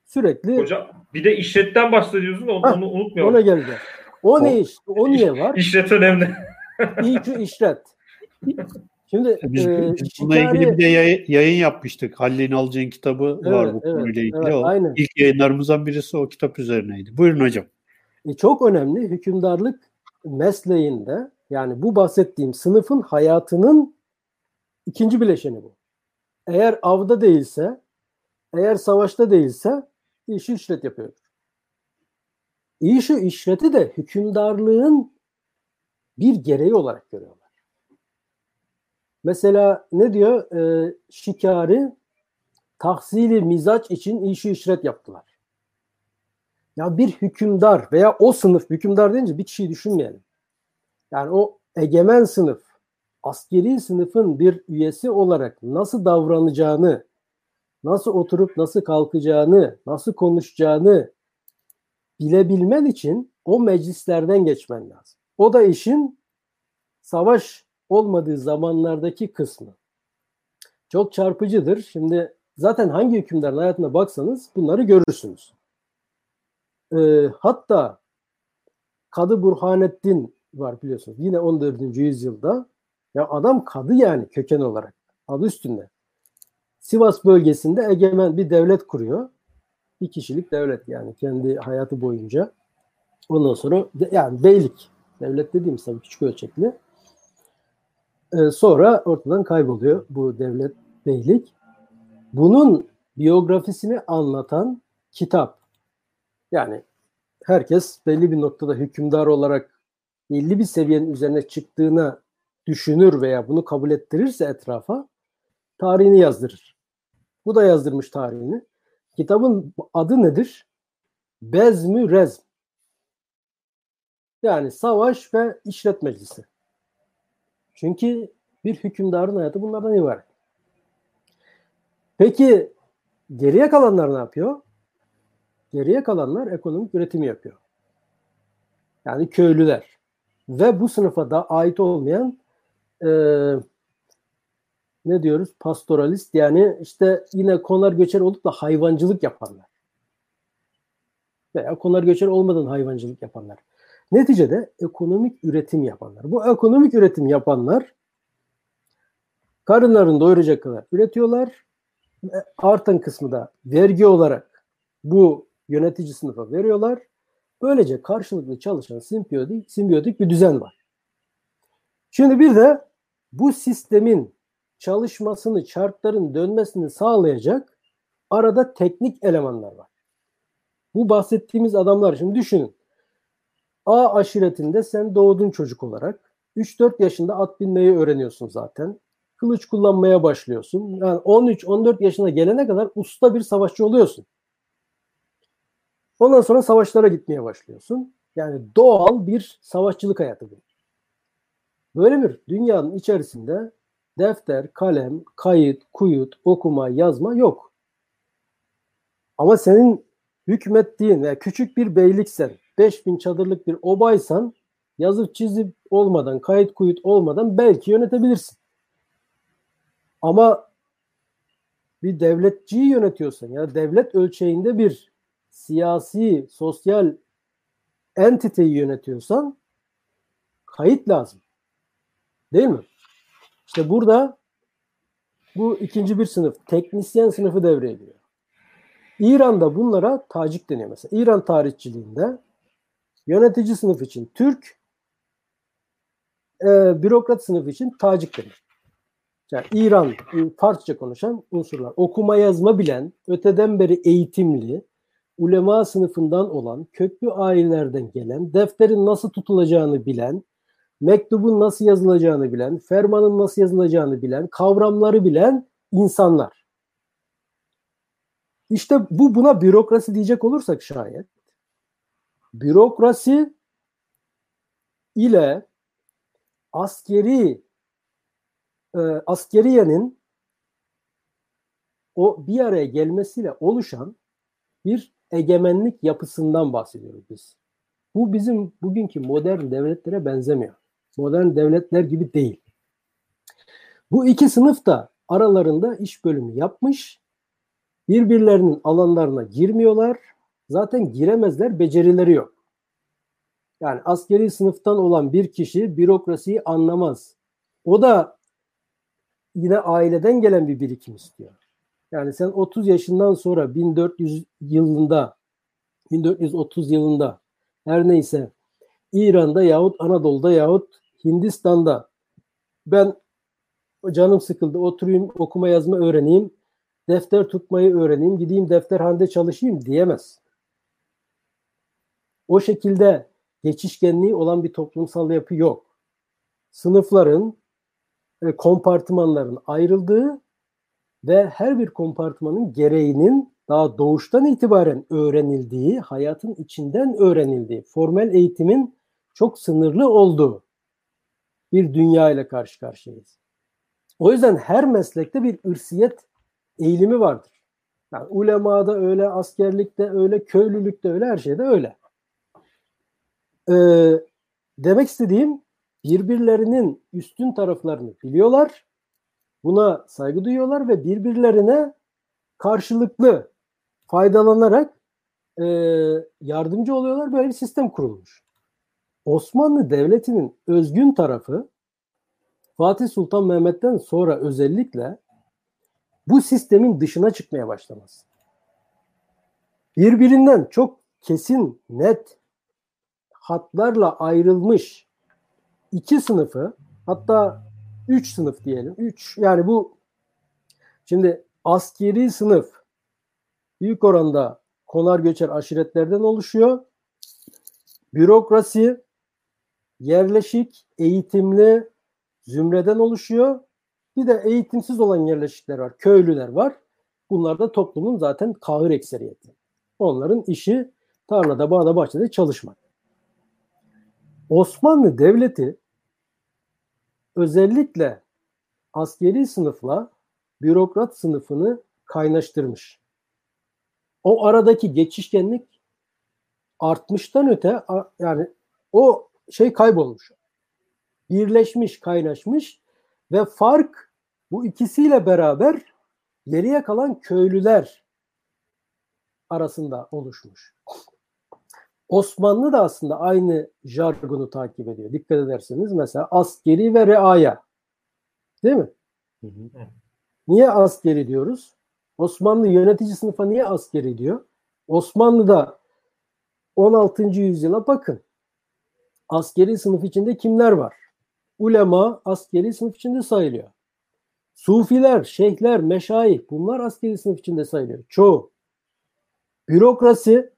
sürekli... Hocam bir de işletten bahsediyorsun onu, ha, onu unutmayalım. Ona geleceğim. O, o ne iş? O niye var? İşlet önemli. İyi ki işlet. Şimdi biz, e, biz bununla şikari... ilgili bir de yayın, yayın yapmıştık. Halil İnalcı'nın kitabı Evet, var bu evet, konuyla ilgili. evet, o, aynen. İlk yayınlarımızdan birisi o kitap üzerineydi. Buyurun hocam. E, çok önemli hükümdarlık mesleğinde yani bu bahsettiğim sınıfın hayatının ikinci bileşeni bu. Eğer avda değilse, eğer savaşta değilse işi işlet yapıyor. İşi işleti de hükümdarlığın bir gereği olarak görüyorlar. Mesela ne diyor? E, şikari tahsili mizaç için işi işret yaptılar. Ya bir hükümdar veya o sınıf hükümdar deyince bir kişiyi düşünmeyelim. Yani o egemen sınıf askeri sınıfın bir üyesi olarak nasıl davranacağını, nasıl oturup nasıl kalkacağını, nasıl konuşacağını bilebilmen için o meclislerden geçmen lazım. O da işin savaş olmadığı zamanlardaki kısmı. Çok çarpıcıdır. Şimdi zaten hangi hükümdarın hayatına baksanız bunları görürsünüz. Ee, hatta Kadı Burhanettin var biliyorsunuz. Yine 14. yüzyılda. Ya adam kadı yani köken olarak. Adı üstünde. Sivas bölgesinde egemen bir devlet kuruyor. Bir kişilik devlet yani kendi hayatı boyunca. Ondan sonra yani beylik. Devlet dediğimiz tabii küçük ölçekli. Ee, sonra ortadan kayboluyor bu devlet beylik. Bunun biyografisini anlatan kitap. Yani herkes belli bir noktada hükümdar olarak belli bir seviyenin üzerine çıktığına düşünür veya bunu kabul ettirirse etrafa tarihini yazdırır. Bu da yazdırmış tarihini. Kitabın adı nedir? Bezmü Rezm. Yani savaş ve işlet meclisi. Çünkü bir hükümdarın hayatı bunlardan ibaret. Peki geriye kalanlar ne yapıyor? Geriye kalanlar ekonomik üretimi yapıyor. Yani köylüler. Ve bu sınıfa da ait olmayan e, ne diyoruz? Pastoralist yani işte yine konar göçer olup da hayvancılık yapanlar. Veya konar göçer olmadan hayvancılık yapanlar. Neticede ekonomik üretim yapanlar. Bu ekonomik üretim yapanlar karınlarını doyuracak kadar üretiyorlar. Artan kısmı da vergi olarak bu yönetici sınıfa veriyorlar. Böylece karşılıklı çalışan simbiyotik, simbiyotik bir düzen var. Şimdi bir de bu sistemin çalışmasını, çarkların dönmesini sağlayacak arada teknik elemanlar var. Bu bahsettiğimiz adamlar şimdi düşünün. A aşiretinde sen doğdun çocuk olarak. 3-4 yaşında at binmeyi öğreniyorsun zaten. Kılıç kullanmaya başlıyorsun. Yani 13-14 yaşına gelene kadar usta bir savaşçı oluyorsun. Ondan sonra savaşlara gitmeye başlıyorsun. Yani doğal bir savaşçılık hayatı bu. Böyle bir dünyanın içerisinde defter, kalem, kayıt, kuyut, okuma, yazma yok. Ama senin hükmettiğin yani küçük bir beyliksen, 5000 çadırlık bir obaysan yazıp çizip olmadan, kayıt kuyut olmadan belki yönetebilirsin. Ama bir devletçiyi yönetiyorsan ya devlet ölçeğinde bir siyasi, sosyal entiteyi yönetiyorsan kayıt lazım. Değil mi? İşte burada bu ikinci bir sınıf, teknisyen sınıfı devreye giriyor. İran'da bunlara tacik deniyor mesela. İran tarihçiliğinde yönetici sınıf için Türk, e, bürokrat sınıf için tacik denir. Yani İran, Farsça konuşan unsurlar. Okuma yazma bilen, öteden beri eğitimli, ulema sınıfından olan, köklü ailelerden gelen, defterin nasıl tutulacağını bilen, mektubun nasıl yazılacağını bilen, fermanın nasıl yazılacağını bilen, kavramları bilen insanlar. İşte bu buna bürokrasi diyecek olursak şayet bürokrasi ile askeri e, askeriyenin o bir araya gelmesiyle oluşan bir egemenlik yapısından bahsediyoruz biz. Bu bizim bugünkü modern devletlere benzemiyor. Modern devletler gibi değil. Bu iki sınıf da aralarında iş bölümü yapmış. Birbirlerinin alanlarına girmiyorlar. Zaten giremezler, becerileri yok. Yani askeri sınıftan olan bir kişi bürokrasiyi anlamaz. O da yine aileden gelen bir birikim istiyor. Yani sen 30 yaşından sonra 1400 yılında 1430 yılında her neyse İran'da yahut Anadolu'da yahut Hindistan'da ben canım sıkıldı oturayım okuma yazma öğreneyim defter tutmayı öğreneyim gideyim defterhanede çalışayım diyemez. O şekilde geçişkenliği olan bir toplumsal yapı yok. Sınıfların, e, kompartımanların ayrıldığı ve her bir kompartmanın gereğinin daha doğuştan itibaren öğrenildiği, hayatın içinden öğrenildiği, formel eğitimin çok sınırlı olduğu bir dünya ile karşı karşıyayız. O yüzden her meslekte bir ırsiyet eğilimi vardır. Yani ulemada öyle, askerlikte öyle, köylülükte öyle, her şeyde öyle. Ee, demek istediğim birbirlerinin üstün taraflarını biliyorlar, buna saygı duyuyorlar ve birbirlerine karşılıklı faydalanarak e, yardımcı oluyorlar. Böyle bir sistem kurulmuş. Osmanlı Devleti'nin özgün tarafı Fatih Sultan Mehmet'ten sonra özellikle bu sistemin dışına çıkmaya başlaması. Birbirinden çok kesin, net hatlarla ayrılmış iki sınıfı hatta üç sınıf diyelim. Üç yani bu şimdi askeri sınıf büyük oranda konar göçer aşiretlerden oluşuyor. Bürokrasi yerleşik, eğitimli zümreden oluşuyor. Bir de eğitimsiz olan yerleşikler var, köylüler var. Bunlar da toplumun zaten kahır ekseriyeti. Onların işi tarlada, bağda, bahçede çalışmak. Osmanlı Devleti özellikle askeri sınıfla bürokrat sınıfını kaynaştırmış. O aradaki geçişkenlik artmıştan öte yani o şey kaybolmuş. Birleşmiş, kaynaşmış ve fark bu ikisiyle beraber geriye kalan köylüler arasında oluşmuş. Osmanlı da aslında aynı jargonu takip ediyor. Dikkat ederseniz mesela askeri ve reaya. Değil mi? Hı hı. Niye askeri diyoruz? Osmanlı yönetici sınıfa niye askeri diyor? Osmanlı'da 16. yüzyıla bakın. Askeri sınıf içinde kimler var? Ulema askeri sınıf içinde sayılıyor. Sufiler, şeyhler, meşayih bunlar askeri sınıf içinde sayılıyor. Çoğu. Bürokrasi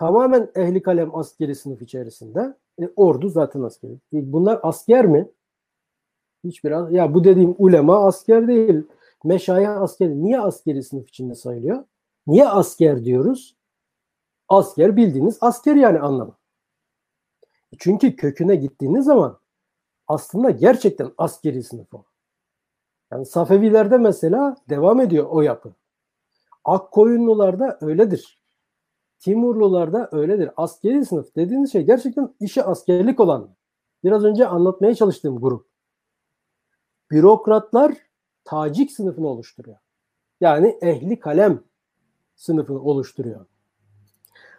tamamen ehli kalem askeri sınıf içerisinde. E, ordu zaten askeri. E, bunlar asker mi? Hiçbir ya bu dediğim ulema asker değil. Meşayih asker. Niye askeri sınıf içinde sayılıyor? Niye asker diyoruz? Asker bildiğiniz asker yani anlamı. Çünkü köküne gittiğiniz zaman aslında gerçekten askeri sınıf o. Yani Safevilerde mesela devam ediyor o yapı. Akkoyunlularda öyledir. Timurlularda öyledir. Askeri sınıf dediğiniz şey gerçekten işi askerlik olan. Biraz önce anlatmaya çalıştığım grup. Bürokratlar tacik sınıfını oluşturuyor. Yani ehli kalem sınıfını oluşturuyor.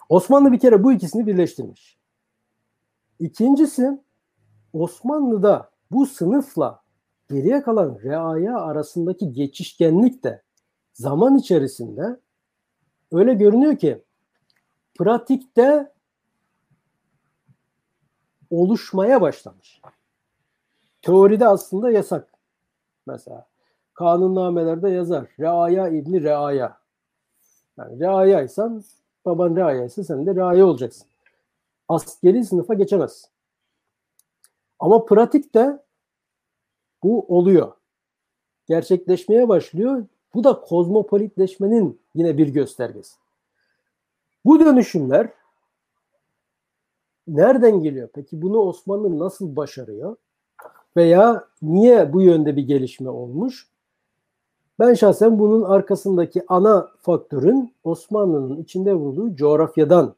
Osmanlı bir kere bu ikisini birleştirmiş. İkincisi Osmanlı'da bu sınıfla geriye kalan reaya arasındaki geçişkenlik de zaman içerisinde öyle görünüyor ki pratikte oluşmaya başlamış. Teoride aslında yasak. Mesela kanunnamelerde yazar. Reaya İbni Reaya. Yani reayaysan baban reayaysa sen de reaya olacaksın. Askeri sınıfa geçemez. Ama pratikte bu oluyor. Gerçekleşmeye başlıyor. Bu da kozmopolitleşmenin yine bir göstergesi. Bu dönüşümler nereden geliyor? Peki bunu Osmanlı nasıl başarıyor? Veya niye bu yönde bir gelişme olmuş? Ben şahsen bunun arkasındaki ana faktörün Osmanlı'nın içinde bulunduğu coğrafyadan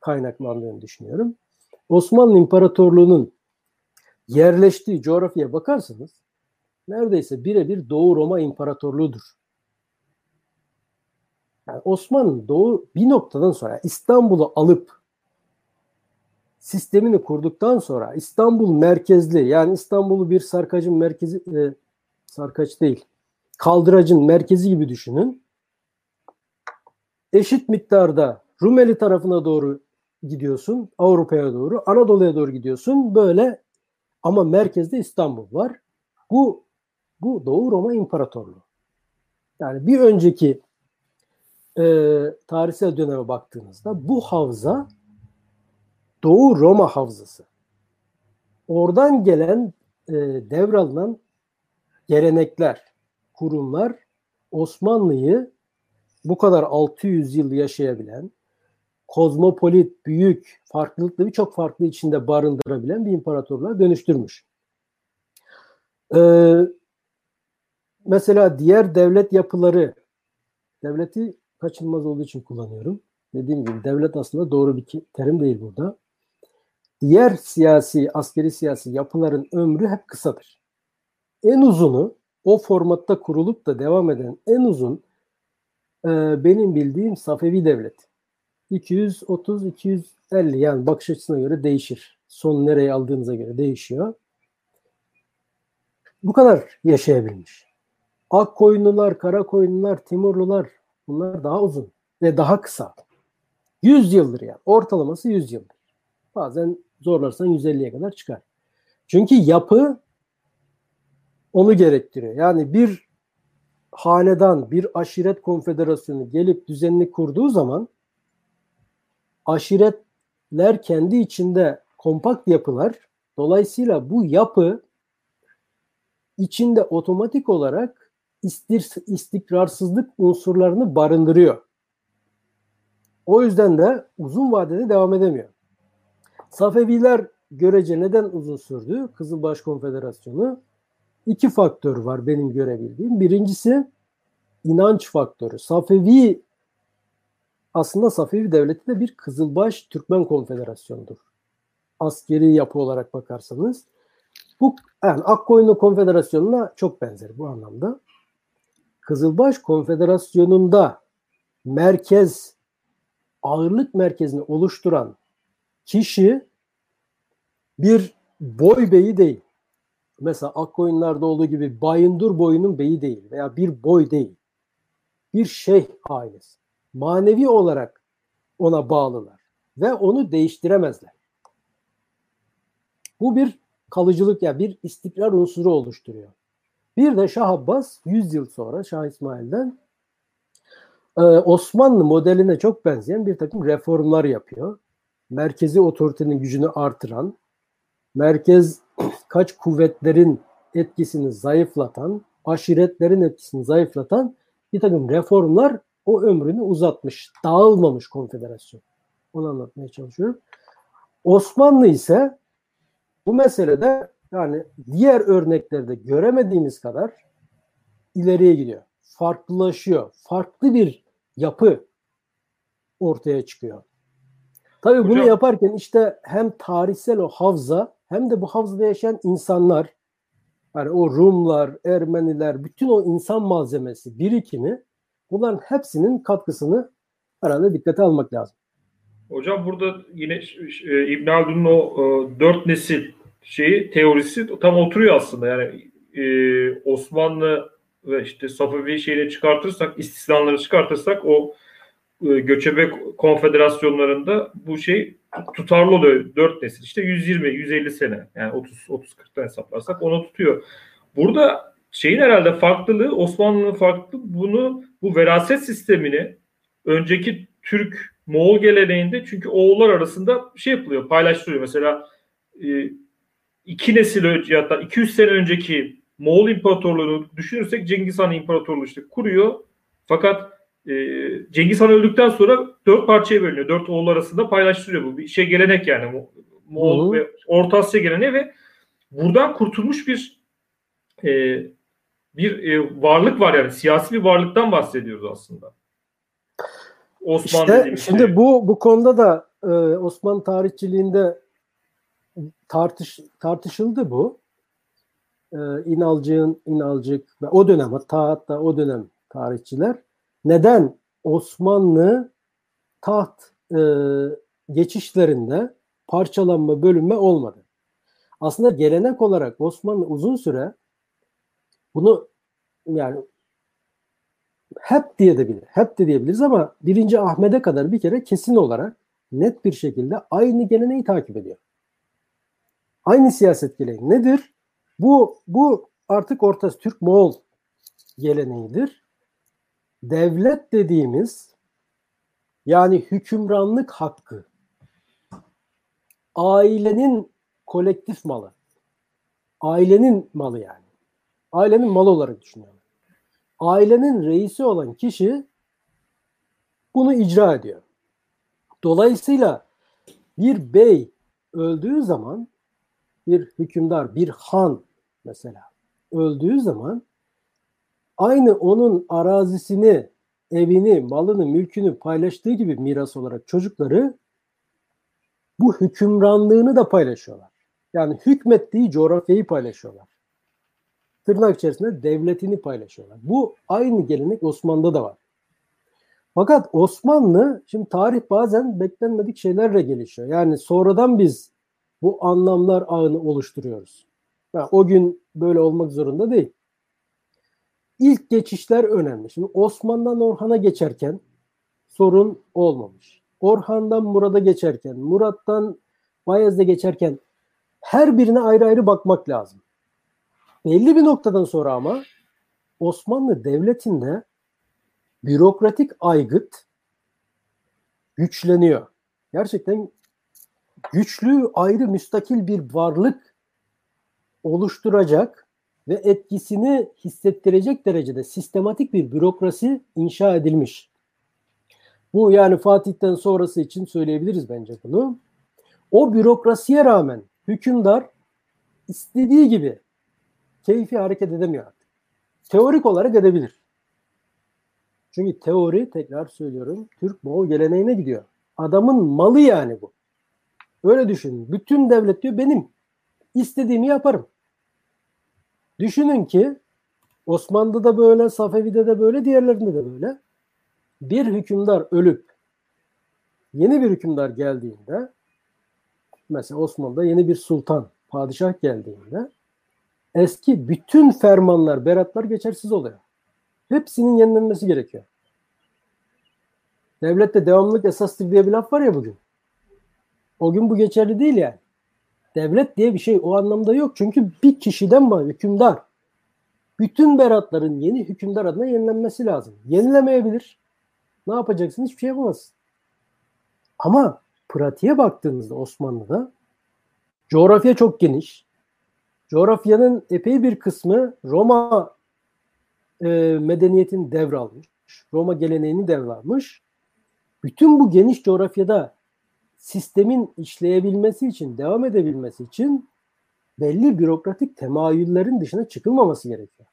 kaynaklandığını düşünüyorum. Osmanlı İmparatorluğu'nun yerleştiği coğrafyaya bakarsanız neredeyse birebir Doğu Roma İmparatorluğu'dur. Yani Osmanlı Doğu bir noktadan sonra İstanbul'u alıp sistemini kurduktan sonra İstanbul merkezli yani İstanbul'u bir sarkacın merkezi e, sarkaç değil kaldıracın merkezi gibi düşünün. Eşit miktarda Rumeli tarafına doğru gidiyorsun. Avrupa'ya doğru, Anadolu'ya doğru gidiyorsun. Böyle ama merkezde İstanbul var. Bu bu Doğu Roma İmparatorluğu. Yani bir önceki e, tarihsel döneme baktığınızda bu havza Doğu Roma havzası. Oradan gelen e, devralınan gelenekler, kurumlar Osmanlı'yı bu kadar 600 yıl yaşayabilen, kozmopolit, büyük, farklılıklı birçok farklı içinde barındırabilen bir imparatorluğa dönüştürmüş. Ee, mesela diğer devlet yapıları, devleti kaçınılmaz olduğu için kullanıyorum. Dediğim gibi devlet aslında doğru bir terim değil burada. Diğer siyasi, askeri siyasi yapıların ömrü hep kısadır. En uzunu o formatta kurulup da devam eden en uzun e, benim bildiğim Safevi Devlet. 230-250 yani bakış açısına göre değişir. Son nereye aldığınıza göre değişiyor. Bu kadar yaşayabilmiş. Ak koyunlular, kara koyunlular, Timurlular bunlar daha uzun ve daha kısa. 100 yıldır yani. Ortalaması 100 yıldır. Bazen zorlarsan 150'ye kadar çıkar. Çünkü yapı onu gerektiriyor. Yani bir hanedan, bir aşiret konfederasyonu gelip düzenini kurduğu zaman aşiretler kendi içinde kompakt yapılar. Dolayısıyla bu yapı içinde otomatik olarak istir, istikrarsızlık unsurlarını barındırıyor. O yüzden de uzun vadede devam edemiyor. Safeviler görece neden uzun sürdü? Kızılbaş Konfederasyonu iki faktör var benim görebildiğim. Birincisi inanç faktörü. Safevi aslında Safevi Devleti de bir Kızılbaş Türkmen Konfederasyonu'dur. Askeri yapı olarak bakarsanız. Bu yani Akkoyunlu Konfederasyonu'na çok benzer bu anlamda. Kızılbaş Konfederasyonu'nda merkez ağırlık merkezini oluşturan kişi bir boy beyi değil mesela Akkoyunlar'da olduğu gibi Bayındur boyunun beyi değil veya bir boy değil. Bir şeyh ailesi. Manevi olarak ona bağlılar ve onu değiştiremezler. Bu bir kalıcılık ya yani bir istikrar unsuru oluşturuyor. Bir de Şah Abbas 100 yıl sonra Şah İsmail'den e, Osmanlı modeline çok benzeyen bir takım reformlar yapıyor. Merkezi otoritenin gücünü artıran, merkez [CLEARS THROAT] kaç kuvvetlerin etkisini zayıflatan, aşiretlerin etkisini zayıflatan bir takım reformlar o ömrünü uzatmış. Dağılmamış konfederasyon. Onu anlatmaya çalışıyorum. Osmanlı ise bu meselede yani diğer örneklerde göremediğimiz kadar ileriye gidiyor. Farklılaşıyor. Farklı bir yapı ortaya çıkıyor. Tabii Hocam, bunu yaparken işte hem tarihsel o havza hem de bu havzada yaşayan insanlar yani o Rumlar, Ermeniler, bütün o insan malzemesi, birikimi bunların hepsinin katkısını herhalde dikkate almak lazım. Hocam burada yine e, İbn Haldun'un o e, dört nesil şeyi teorisi tam oturuyor aslında. Yani e, Osmanlı ve işte Safavi şeyini çıkartırsak, istisnaları çıkartırsak o e, göçebe konfederasyonlarında bu şey tutarlı oluyor. Dört nesil işte 120, 150 sene yani 30 30 40'tan hesaplarsak onu tutuyor. Burada şeyin herhalde farklılığı Osmanlı'nın farklı bunu bu veraset sistemini önceki Türk Moğol geleneğinde çünkü oğullar arasında şey yapılıyor, paylaştırıyor. Mesela e, iki nesil önce hatta 200 sene önceki Moğol İmparatorluğunu düşünürsek Cengiz Han İmparatorluğu işte kuruyor. Fakat e, Cengiz Han öldükten sonra dört parçaya bölünüyor. Dört oğul arasında paylaştırıyor bu. Bir şey gelenek yani. Moğol ve Orta Asya geleneği ve buradan kurtulmuş bir e, bir e, varlık var yani siyasi bir varlıktan bahsediyoruz aslında. Osmanlı işte, şimdi şey. bu bu konuda da e, Osmanlı tarihçiliğinde tartış tartışıldı bu. E, İnalcık'ın İnalcık ve o dönem hatta hatta o dönem tarihçiler neden Osmanlı taht e, geçişlerinde parçalanma, bölünme olmadı? Aslında gelenek olarak Osmanlı uzun süre bunu yani hep diye de bilir. Hep de diyebiliriz ama birinci Ahmet'e kadar bir kere kesin olarak net bir şekilde aynı geleneği takip ediyor. Aynı siyaset geleneği. Nedir? Bu bu artık ortası Türk Moğol geleneğidir. Devlet dediğimiz yani hükümranlık hakkı ailenin kolektif malı. Ailenin malı yani. Ailenin malı olarak düşünüyorum ailenin reisi olan kişi bunu icra ediyor. Dolayısıyla bir bey öldüğü zaman bir hükümdar, bir han mesela öldüğü zaman aynı onun arazisini, evini, malını, mülkünü paylaştığı gibi miras olarak çocukları bu hükümranlığını da paylaşıyorlar. Yani hükmettiği coğrafyayı paylaşıyorlar tırnak içerisinde devletini paylaşıyorlar. Bu aynı gelenek Osmanlı'da da var. Fakat Osmanlı, şimdi tarih bazen beklenmedik şeylerle gelişiyor. Yani sonradan biz bu anlamlar ağını oluşturuyoruz. Yani o gün böyle olmak zorunda değil. İlk geçişler önemli. Şimdi Osman'dan Orhan'a geçerken sorun olmamış. Orhan'dan Murat'a geçerken, Murat'tan Bayez'de geçerken her birine ayrı ayrı bakmak lazım. Belli bir noktadan sonra ama Osmanlı Devleti'nde bürokratik aygıt güçleniyor. Gerçekten güçlü, ayrı, müstakil bir varlık oluşturacak ve etkisini hissettirecek derecede sistematik bir bürokrasi inşa edilmiş. Bu yani Fatih'ten sonrası için söyleyebiliriz bence bunu. O bürokrasiye rağmen hükümdar istediği gibi keyfi hareket edemiyor artık. Teorik olarak edebilir. Çünkü teori tekrar söylüyorum Türk Moğol geleneğine gidiyor. Adamın malı yani bu. Öyle düşünün. Bütün devlet diyor benim. İstediğimi yaparım. Düşünün ki Osmanlı'da da böyle, Safevi'de de böyle, diğerlerinde de böyle. Bir hükümdar ölüp yeni bir hükümdar geldiğinde mesela Osmanlı'da yeni bir sultan, padişah geldiğinde eski bütün fermanlar, beratlar geçersiz oluyor. Hepsinin yenilenmesi gerekiyor. Devlette devamlılık esastır diye bir laf var ya bugün. O gün bu geçerli değil yani. Devlet diye bir şey o anlamda yok. Çünkü bir kişiden var hükümdar. Bütün beratların yeni hükümdar adına yenilenmesi lazım. Yenilemeyebilir. Ne yapacaksın? Hiçbir şey yapamazsın. Ama pratiğe baktığımızda Osmanlı'da Coğrafya çok geniş. Coğrafyanın epey bir kısmı Roma e, medeniyetin devralmış. Roma geleneğini devralmış. Bütün bu geniş coğrafyada sistemin işleyebilmesi için, devam edebilmesi için belli bürokratik temayüllerin dışına çıkılmaması gerekiyor.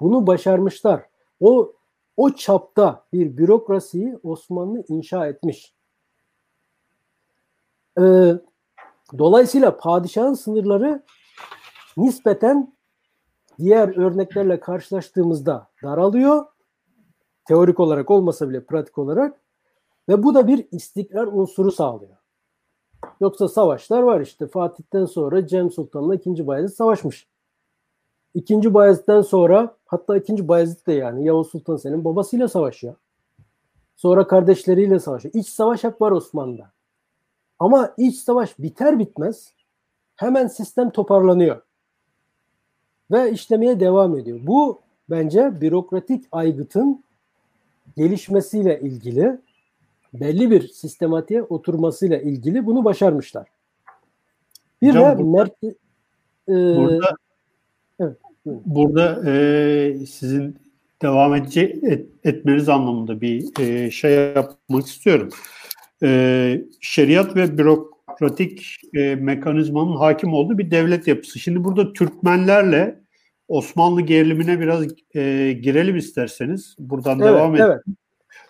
Bunu başarmışlar. O o çapta bir bürokrasiyi Osmanlı inşa etmiş. Ee, dolayısıyla padişahın sınırları nispeten diğer örneklerle karşılaştığımızda daralıyor. Teorik olarak olmasa bile pratik olarak ve bu da bir istikrar unsuru sağlıyor. Yoksa savaşlar var işte. Fatih'ten sonra Cem Sultan'la 2. Bayezid savaşmış. 2. Bayezid'den sonra hatta 2. Bayezid de yani Yavuz Sultan senin babasıyla savaşıyor. Sonra kardeşleriyle savaşıyor. İç savaş hep var Osmanlı'da. Ama iç savaş biter bitmez hemen sistem toparlanıyor. Ve işlemeye devam ediyor. Bu bence bürokratik aygıtın gelişmesiyle ilgili belli bir sistematiğe oturmasıyla ilgili bunu başarmışlar. Bir Hocam, de merke, e, burada, evet, burada e, sizin devam edecek et, etmeniz anlamında bir e, şey yapmak istiyorum. E, şeriat ve bürokratik e, mekanizmanın hakim olduğu bir devlet yapısı. Şimdi burada Türkmenlerle Osmanlı gerilimine biraz e, girelim isterseniz. Buradan evet, devam edelim. Evet.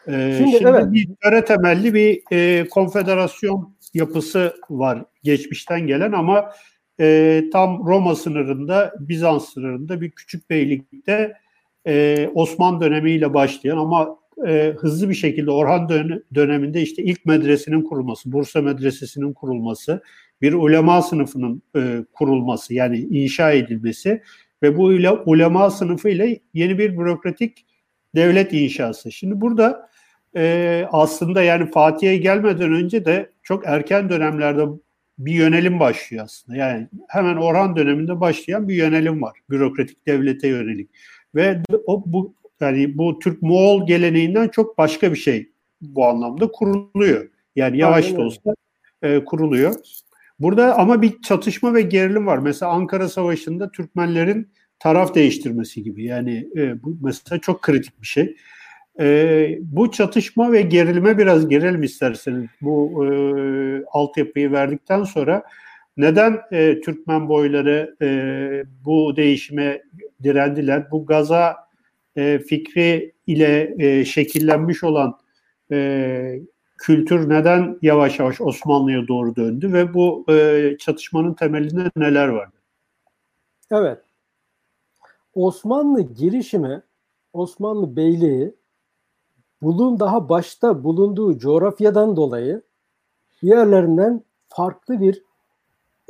Ee, şimdi, şimdi evet. bir töre temelli bir e, konfederasyon yapısı var geçmişten gelen ama e, tam Roma sınırında, Bizans sınırında bir küçük beylikte e, Osman dönemiyle başlayan ama e, hızlı bir şekilde Orhan dön- döneminde işte ilk medresinin kurulması, Bursa Medresesi'nin kurulması, bir ulema sınıfının e, kurulması yani inşa edilmesi ve bu ile ulema sınıfı ile yeni bir bürokratik devlet inşası. Şimdi burada e, aslında yani Fatih'e gelmeden önce de çok erken dönemlerde bir yönelim başlıyor aslında. Yani hemen Orhan döneminde başlayan bir yönelim var. Bürokratik devlete yönelik. Ve o bu yani bu Türk Moğol geleneğinden çok başka bir şey bu anlamda kuruluyor. Yani yavaş Aynen. da olsa e, kuruluyor. Burada ama bir çatışma ve gerilim var. Mesela Ankara Savaşı'nda Türkmenlerin taraf değiştirmesi gibi. Yani e, bu mesela çok kritik bir şey. E, bu çatışma ve gerilime biraz girelim isterseniz. Bu e, altyapıyı verdikten sonra neden e, Türkmen boyları e, bu değişime direndiler? Bu Gaza e, fikri ile e, şekillenmiş olan e, kültür neden yavaş yavaş Osmanlı'ya doğru döndü ve bu e, çatışmanın temelinde neler vardı? Evet. Osmanlı girişimi, Osmanlı Beyliği bulun daha başta bulunduğu coğrafyadan dolayı diğerlerinden farklı bir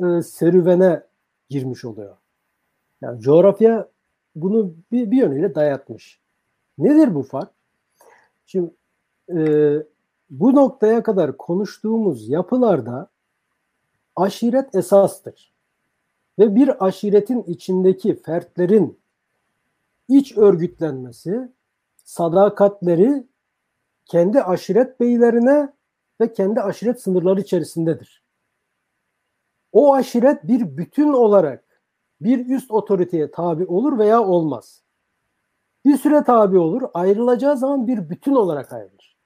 e, serüvene girmiş oluyor. Yani coğrafya bunu bir, bir yönüyle dayatmış. Nedir bu fark? Şimdi e, bu noktaya kadar konuştuğumuz yapılarda aşiret esastır. Ve bir aşiretin içindeki fertlerin iç örgütlenmesi, sadakatleri kendi aşiret beylerine ve kendi aşiret sınırları içerisindedir. O aşiret bir bütün olarak bir üst otoriteye tabi olur veya olmaz. Bir süre tabi olur, ayrılacağı zaman bir bütün olarak ayrılır.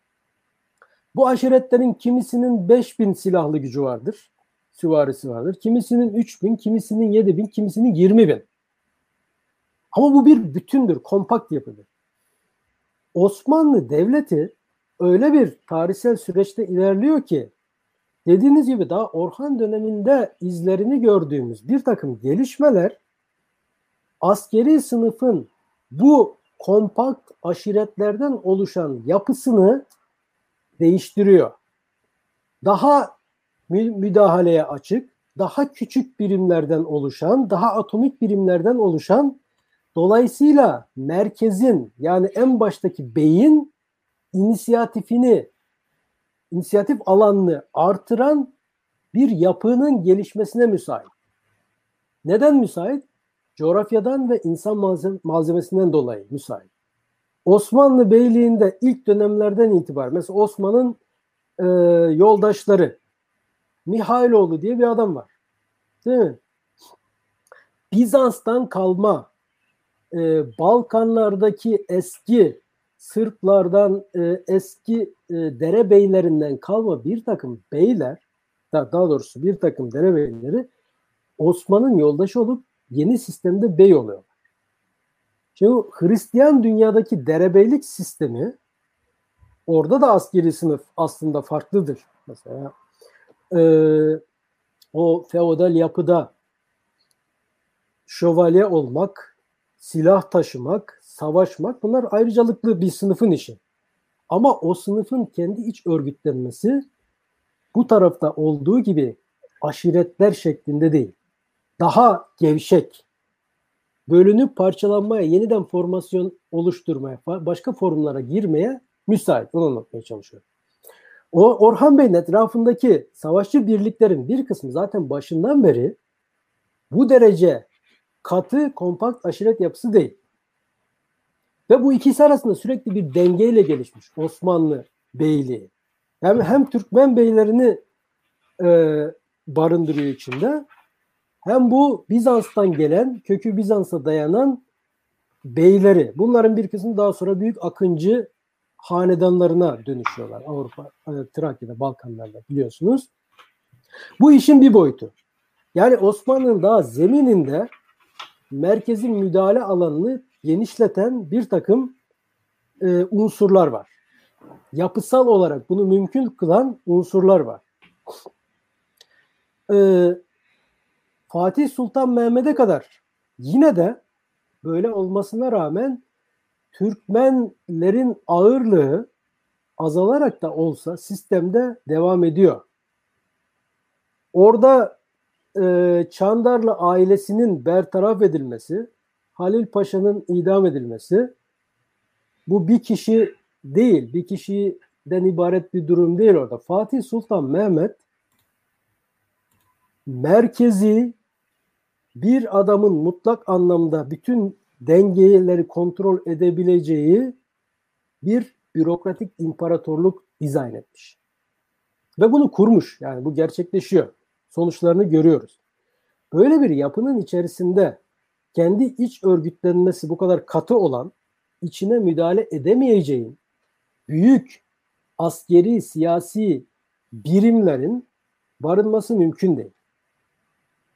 Bu aşiretlerin kimisinin 5000 silahlı gücü vardır, süvarisi vardır. Kimisinin 3000, kimisinin 7000, kimisinin 20000. Ama bu bir bütündür, kompakt yapıdır. Osmanlı Devleti öyle bir tarihsel süreçte ilerliyor ki dediğiniz gibi daha Orhan döneminde izlerini gördüğümüz bir takım gelişmeler askeri sınıfın bu kompakt aşiretlerden oluşan yapısını değiştiriyor. Daha müdahaleye açık, daha küçük birimlerden oluşan, daha atomik birimlerden oluşan dolayısıyla merkezin yani en baştaki beyin inisiyatifini, inisiyatif alanını artıran bir yapının gelişmesine müsait. Neden müsait? Coğrafyadan ve insan malzemesinden dolayı müsait. Osmanlı Beyliği'nde ilk dönemlerden itibaren mesela Osman'ın e, yoldaşları Mihailoğlu diye bir adam var. Değil mi? Bizans'tan kalma e, Balkanlardaki eski Sırplardan e, eski e, derebeylerinden kalma bir takım beyler daha, doğrusu bir takım derebeyleri Osman'ın yoldaşı olup yeni sistemde bey oluyorlar. Şimdi Hristiyan dünyadaki derebeylik sistemi orada da askeri sınıf aslında farklıdır. Mesela e, o feodal yapıda şövalye olmak, silah taşımak, savaşmak bunlar ayrıcalıklı bir sınıfın işi. Ama o sınıfın kendi iç örgütlenmesi bu tarafta olduğu gibi aşiretler şeklinde değil. Daha gevşek, bölünüp parçalanmaya, yeniden formasyon oluşturmaya, başka forumlara girmeye müsait. Onu anlatmaya çalışıyorum. O Orhan Bey'in etrafındaki savaşçı birliklerin bir kısmı zaten başından beri bu derece katı, kompakt aşiret yapısı değil. Ve bu ikisi arasında sürekli bir dengeyle gelişmiş Osmanlı beyliği. Hem, hem Türkmen beylerini e, barındırıyor içinde hem bu Bizans'tan gelen, kökü Bizans'a dayanan beyleri. Bunların bir kısmı daha sonra büyük akıncı hanedanlarına dönüşüyorlar. Avrupa, e, Trakya'da, Balkanlarda biliyorsunuz. Bu işin bir boyutu. Yani Osmanlı'nın daha zemininde merkezin müdahale alanını genişleten bir takım e, unsurlar var. Yapısal olarak bunu mümkün kılan unsurlar var. E, Fatih Sultan Mehmet'e kadar yine de böyle olmasına rağmen Türkmenlerin ağırlığı azalarak da olsa sistemde devam ediyor. Orada e, Çandarlı ailesinin bertaraf edilmesi, Halil Paşa'nın idam edilmesi bu bir kişi değil, bir kişiden ibaret bir durum değil orada. Fatih Sultan Mehmet merkezi bir adamın mutlak anlamda bütün dengeleri kontrol edebileceği bir bürokratik imparatorluk dizayn etmiş. Ve bunu kurmuş. Yani bu gerçekleşiyor. Sonuçlarını görüyoruz. Böyle bir yapının içerisinde kendi iç örgütlenmesi bu kadar katı olan, içine müdahale edemeyeceğin büyük askeri, siyasi birimlerin barınması mümkün değil.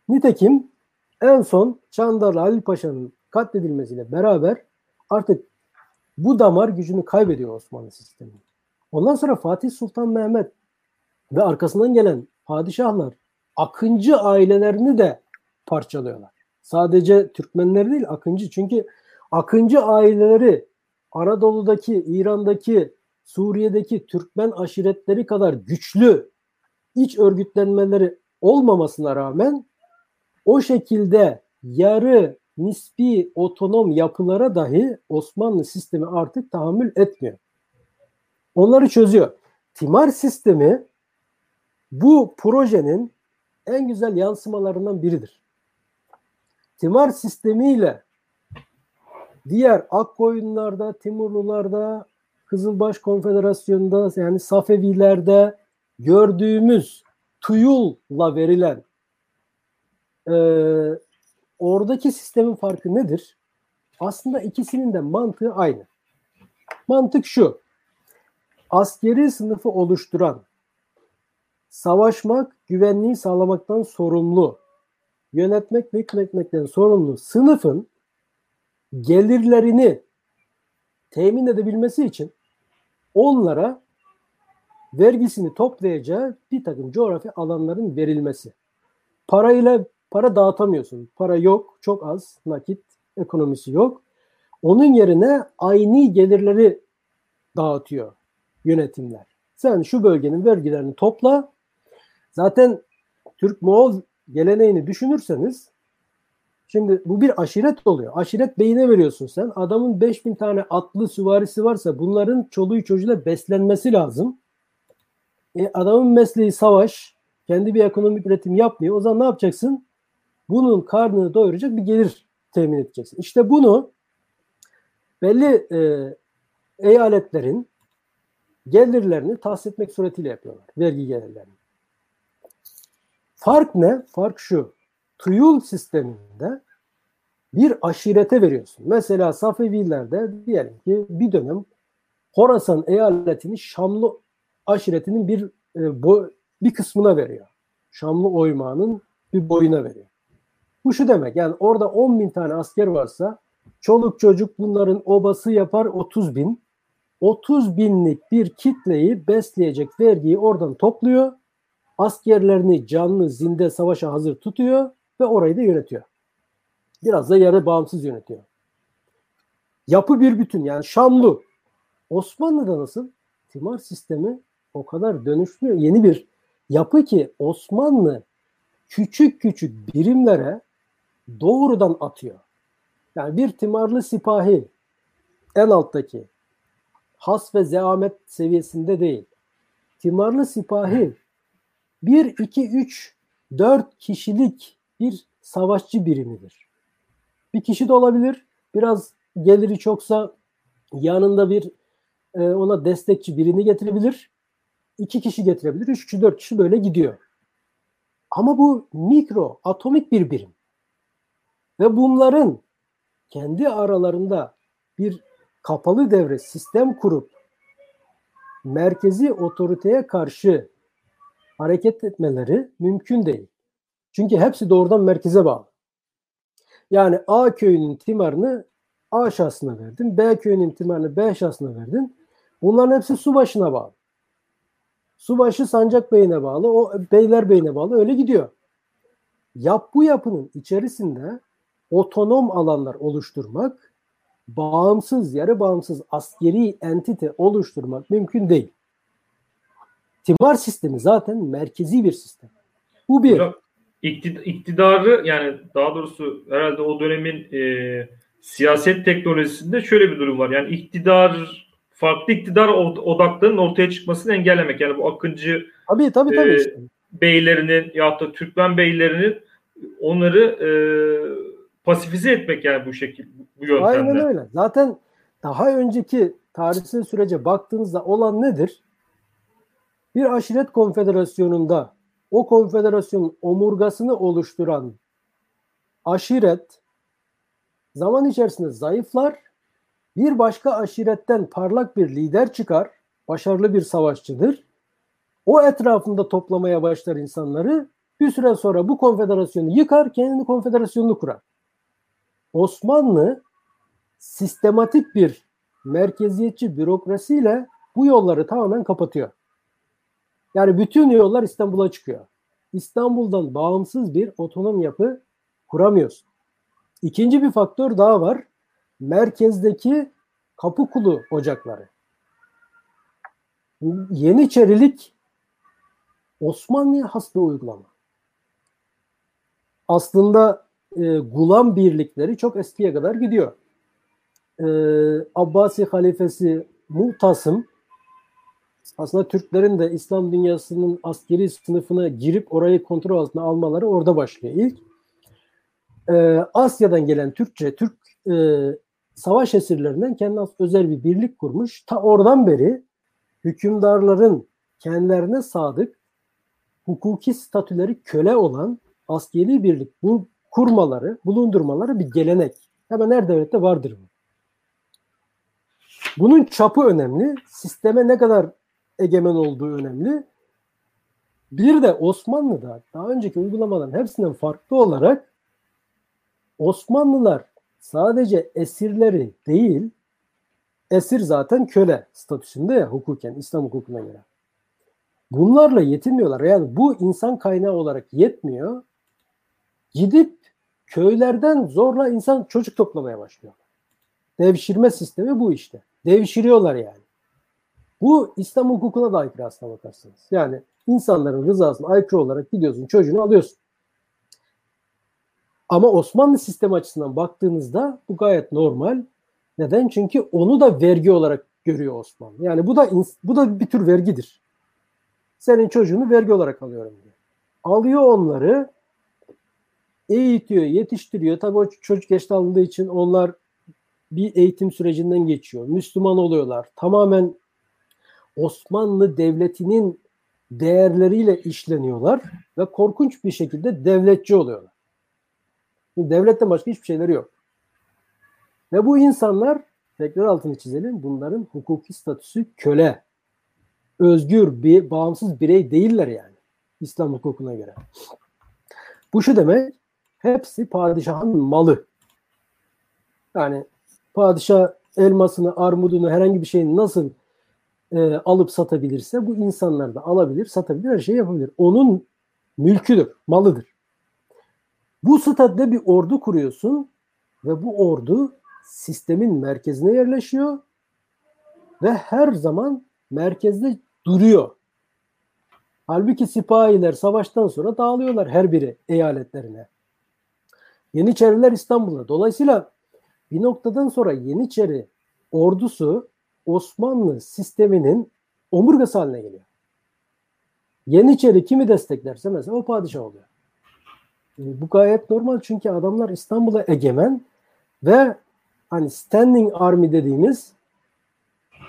Nitekim en son Çandarlı Halil Paşa'nın katledilmesiyle beraber artık bu damar gücünü kaybediyor Osmanlı sistemi. Ondan sonra Fatih Sultan Mehmet ve arkasından gelen padişahlar Akıncı ailelerini de parçalıyorlar. Sadece Türkmenler değil Akıncı çünkü Akıncı aileleri Anadolu'daki, İran'daki, Suriye'deki Türkmen aşiretleri kadar güçlü iç örgütlenmeleri olmamasına rağmen o şekilde yarı nispi otonom yapılara dahi Osmanlı sistemi artık tahammül etmiyor. Onları çözüyor. Timar sistemi bu projenin en güzel yansımalarından biridir. Timar sistemiyle diğer Akkoyunlarda, Timurlularda, Kızılbaş Konfederasyonu'nda yani Safevilerde gördüğümüz tuyulla verilen e, oradaki sistemin farkı nedir? Aslında ikisinin de mantığı aynı. Mantık şu. Askeri sınıfı oluşturan savaşmak, güvenliği sağlamaktan sorumlu, yönetmek ve hükmetmekten sorumlu sınıfın gelirlerini temin edebilmesi için onlara vergisini toplayacağı bir takım coğrafi alanların verilmesi. Parayla para dağıtamıyorsun. Para yok, çok az, nakit ekonomisi yok. Onun yerine aynı gelirleri dağıtıyor yönetimler. Sen şu bölgenin vergilerini topla. Zaten Türk-Moğol geleneğini düşünürseniz şimdi bu bir aşiret oluyor. Aşiret beyine veriyorsun sen. Adamın 5000 tane atlı süvarisi varsa bunların çoluğu çocuğuyla beslenmesi lazım. E, adamın mesleği savaş. Kendi bir ekonomik üretim yapmıyor. O zaman ne yapacaksın? bunun karnını doyuracak bir gelir temin edeceksin. İşte bunu belli e, eyaletlerin gelirlerini tahsis etmek suretiyle yapıyorlar. Vergi gelirlerini. Fark ne? Fark şu. tuyul sisteminde bir aşirete veriyorsun. Mesela Safevilerde diyelim ki bir dönem Horasan eyaletini Şamlı aşiretinin bir e, bo, bir kısmına veriyor. Şamlı oymağının bir boyuna veriyor. Bu şu demek yani orada 10 bin tane asker varsa çoluk çocuk bunların obası yapar 30 bin. 30 binlik bir kitleyi besleyecek vergiyi oradan topluyor. Askerlerini canlı zinde savaşa hazır tutuyor ve orayı da yönetiyor. Biraz da yarı bağımsız yönetiyor. Yapı bir bütün yani Şamlı. Osmanlı'da nasıl? Timar sistemi o kadar dönüşmüyor. Yeni bir yapı ki Osmanlı küçük küçük birimlere doğrudan atıyor. Yani bir timarlı sipahi en alttaki has ve zeamet seviyesinde değil. Timarlı sipahi 1, 2, 3, 4 kişilik bir savaşçı birimidir. Bir kişi de olabilir. Biraz geliri çoksa yanında bir e, ona destekçi birini getirebilir. iki kişi getirebilir. Üç kişi, dört kişi böyle gidiyor. Ama bu mikro, atomik bir birim. Ve bunların kendi aralarında bir kapalı devre sistem kurup merkezi otoriteye karşı hareket etmeleri mümkün değil. Çünkü hepsi doğrudan merkeze bağlı. Yani A köyünün timarını A şahsına verdin. B köyünün timarını B şahsına verdin. Bunların hepsi su başına bağlı. Subaşı Sancak Bey'ine bağlı, o Beyler Bey'ine bağlı öyle gidiyor. Yap bu yapının içerisinde otonom alanlar oluşturmak, bağımsız, yarı bağımsız askeri entite oluşturmak mümkün değil. Timar sistemi zaten merkezi bir sistem. Bu bir. Hocam, iktidarı yani daha doğrusu herhalde o dönemin e, siyaset teknolojisinde şöyle bir durum var. Yani iktidar farklı iktidar odaklarının ortaya çıkmasını engellemek. Yani bu Akıncı tabii, tabii, tabii e, işte. beylerinin ya da Türkmen beylerinin onları e, pasifize etmek yani bu şekil bu yöntemle. Aynen öyle. Zaten daha önceki tarihsel sürece baktığınızda olan nedir? Bir aşiret konfederasyonunda o konfederasyonun omurgasını oluşturan aşiret zaman içerisinde zayıflar bir başka aşiretten parlak bir lider çıkar, başarılı bir savaşçıdır. O etrafında toplamaya başlar insanları. Bir süre sonra bu konfederasyonu yıkar, kendi konfederasyonunu kurar. Osmanlı sistematik bir merkeziyetçi bürokrasiyle bu yolları tamamen kapatıyor. Yani bütün yollar İstanbul'a çıkıyor. İstanbul'dan bağımsız bir otonom yapı kuramıyorsun. İkinci bir faktör daha var merkezdeki Kapıkulu ocakları. Yeniçerilik Osmanlı'ya has bir uygulama. Aslında e, gulam birlikleri çok eskiye kadar gidiyor. E, Abbasi halifesi Muhtasım aslında Türklerin de İslam dünyasının askeri sınıfına girip orayı kontrol altına almaları orada başlıyor ilk. E, Asya'dan gelen Türkçe, Türk e, savaş esirlerinden kendine özel bir birlik kurmuş. Ta oradan beri hükümdarların kendilerine sadık hukuki statüleri köle olan askeri birlik bu kurmaları, bulundurmaları bir gelenek. Hemen her devlette vardır bu. Bunun çapı önemli. Sisteme ne kadar egemen olduğu önemli. Bir de Osmanlı'da daha önceki uygulamaların hepsinden farklı olarak Osmanlılar sadece esirleri değil, esir zaten köle statüsünde ya hukuken, İslam hukukuna göre. Bunlarla yetinmiyorlar. Yani bu insan kaynağı olarak yetmiyor. Gidip köylerden zorla insan çocuk toplamaya başlıyorlar. Devşirme sistemi bu işte. Devşiriyorlar yani. Bu İslam hukukuna da aykırı aslına bakarsanız. Yani insanların rızasına aykırı olarak gidiyorsun çocuğunu alıyorsun. Ama Osmanlı sistemi açısından baktığınızda bu gayet normal. Neden? Çünkü onu da vergi olarak görüyor Osmanlı. Yani bu da bu da bir tür vergidir. Senin çocuğunu vergi olarak alıyorum diyor. Alıyor onları, eğitiyor, yetiştiriyor. Tabii o çocuk yaşta alındığı için onlar bir eğitim sürecinden geçiyor. Müslüman oluyorlar. Tamamen Osmanlı Devleti'nin değerleriyle işleniyorlar ve korkunç bir şekilde devletçi oluyorlar. Devletten başka hiçbir şeyleri yok. Ve bu insanlar tekrar altını çizelim bunların hukuki statüsü köle. Özgür bir bağımsız birey değiller yani. İslam hukukuna göre. Bu şu demek hepsi padişahın malı. Yani padişah elmasını, armudunu, herhangi bir şeyin nasıl e, alıp satabilirse bu insanlar da alabilir, satabilir, her şeyi yapabilir. Onun mülküdür, malıdır. Bu statüde bir ordu kuruyorsun ve bu ordu sistemin merkezine yerleşiyor ve her zaman merkezde duruyor. Halbuki sipahiler savaştan sonra dağılıyorlar her biri eyaletlerine. Yeniçeriler İstanbul'da. Dolayısıyla bir noktadan sonra Yeniçeri ordusu Osmanlı sisteminin omurgası haline geliyor. Yeniçeri kimi desteklerse mesela o padişah oluyor. E, bu gayet normal çünkü adamlar İstanbul'a egemen ve hani standing army dediğimiz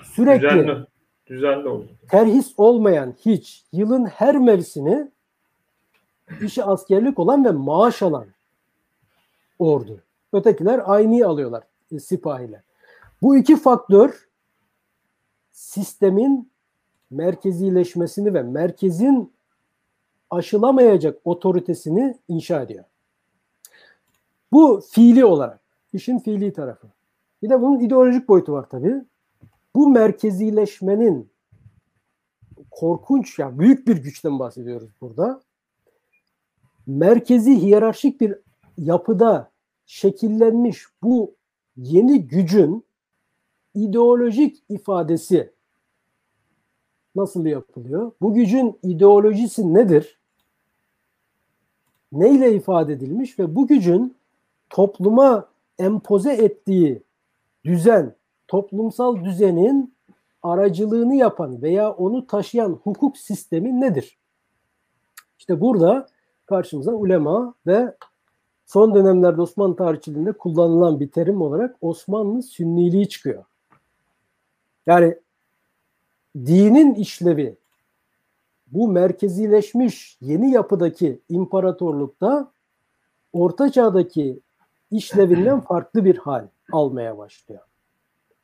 sürekli düzenli, düzenli oldu. terhis olmayan hiç yılın her mevsimi işi askerlik olan ve maaş alan ordu. Ötekiler aynı alıyorlar e, sipahiler. Bu iki faktör sistemin merkezileşmesini ve merkezin aşılamayacak otoritesini inşa ediyor. Bu fiili olarak, işin fiili tarafı. Bir de bunun ideolojik boyutu var tabii. Bu merkezileşmenin korkunç ya yani büyük bir güçten bahsediyoruz burada. Merkezi hiyerarşik bir yapıda şekillenmiş bu yeni gücün ideolojik ifadesi nasıl yapılıyor? Bu gücün ideolojisi nedir? Neyle ifade edilmiş ve bu gücün topluma empoze ettiği düzen, toplumsal düzenin aracılığını yapan veya onu taşıyan hukuk sistemi nedir? İşte burada karşımıza ulema ve son dönemlerde Osmanlı tarihçiliğinde kullanılan bir terim olarak Osmanlı sünniliği çıkıyor. Yani dinin işlevi bu merkezileşmiş yeni yapıdaki imparatorlukta orta çağdaki işlevinden [CLEARS THROAT] farklı bir hal almaya başlıyor.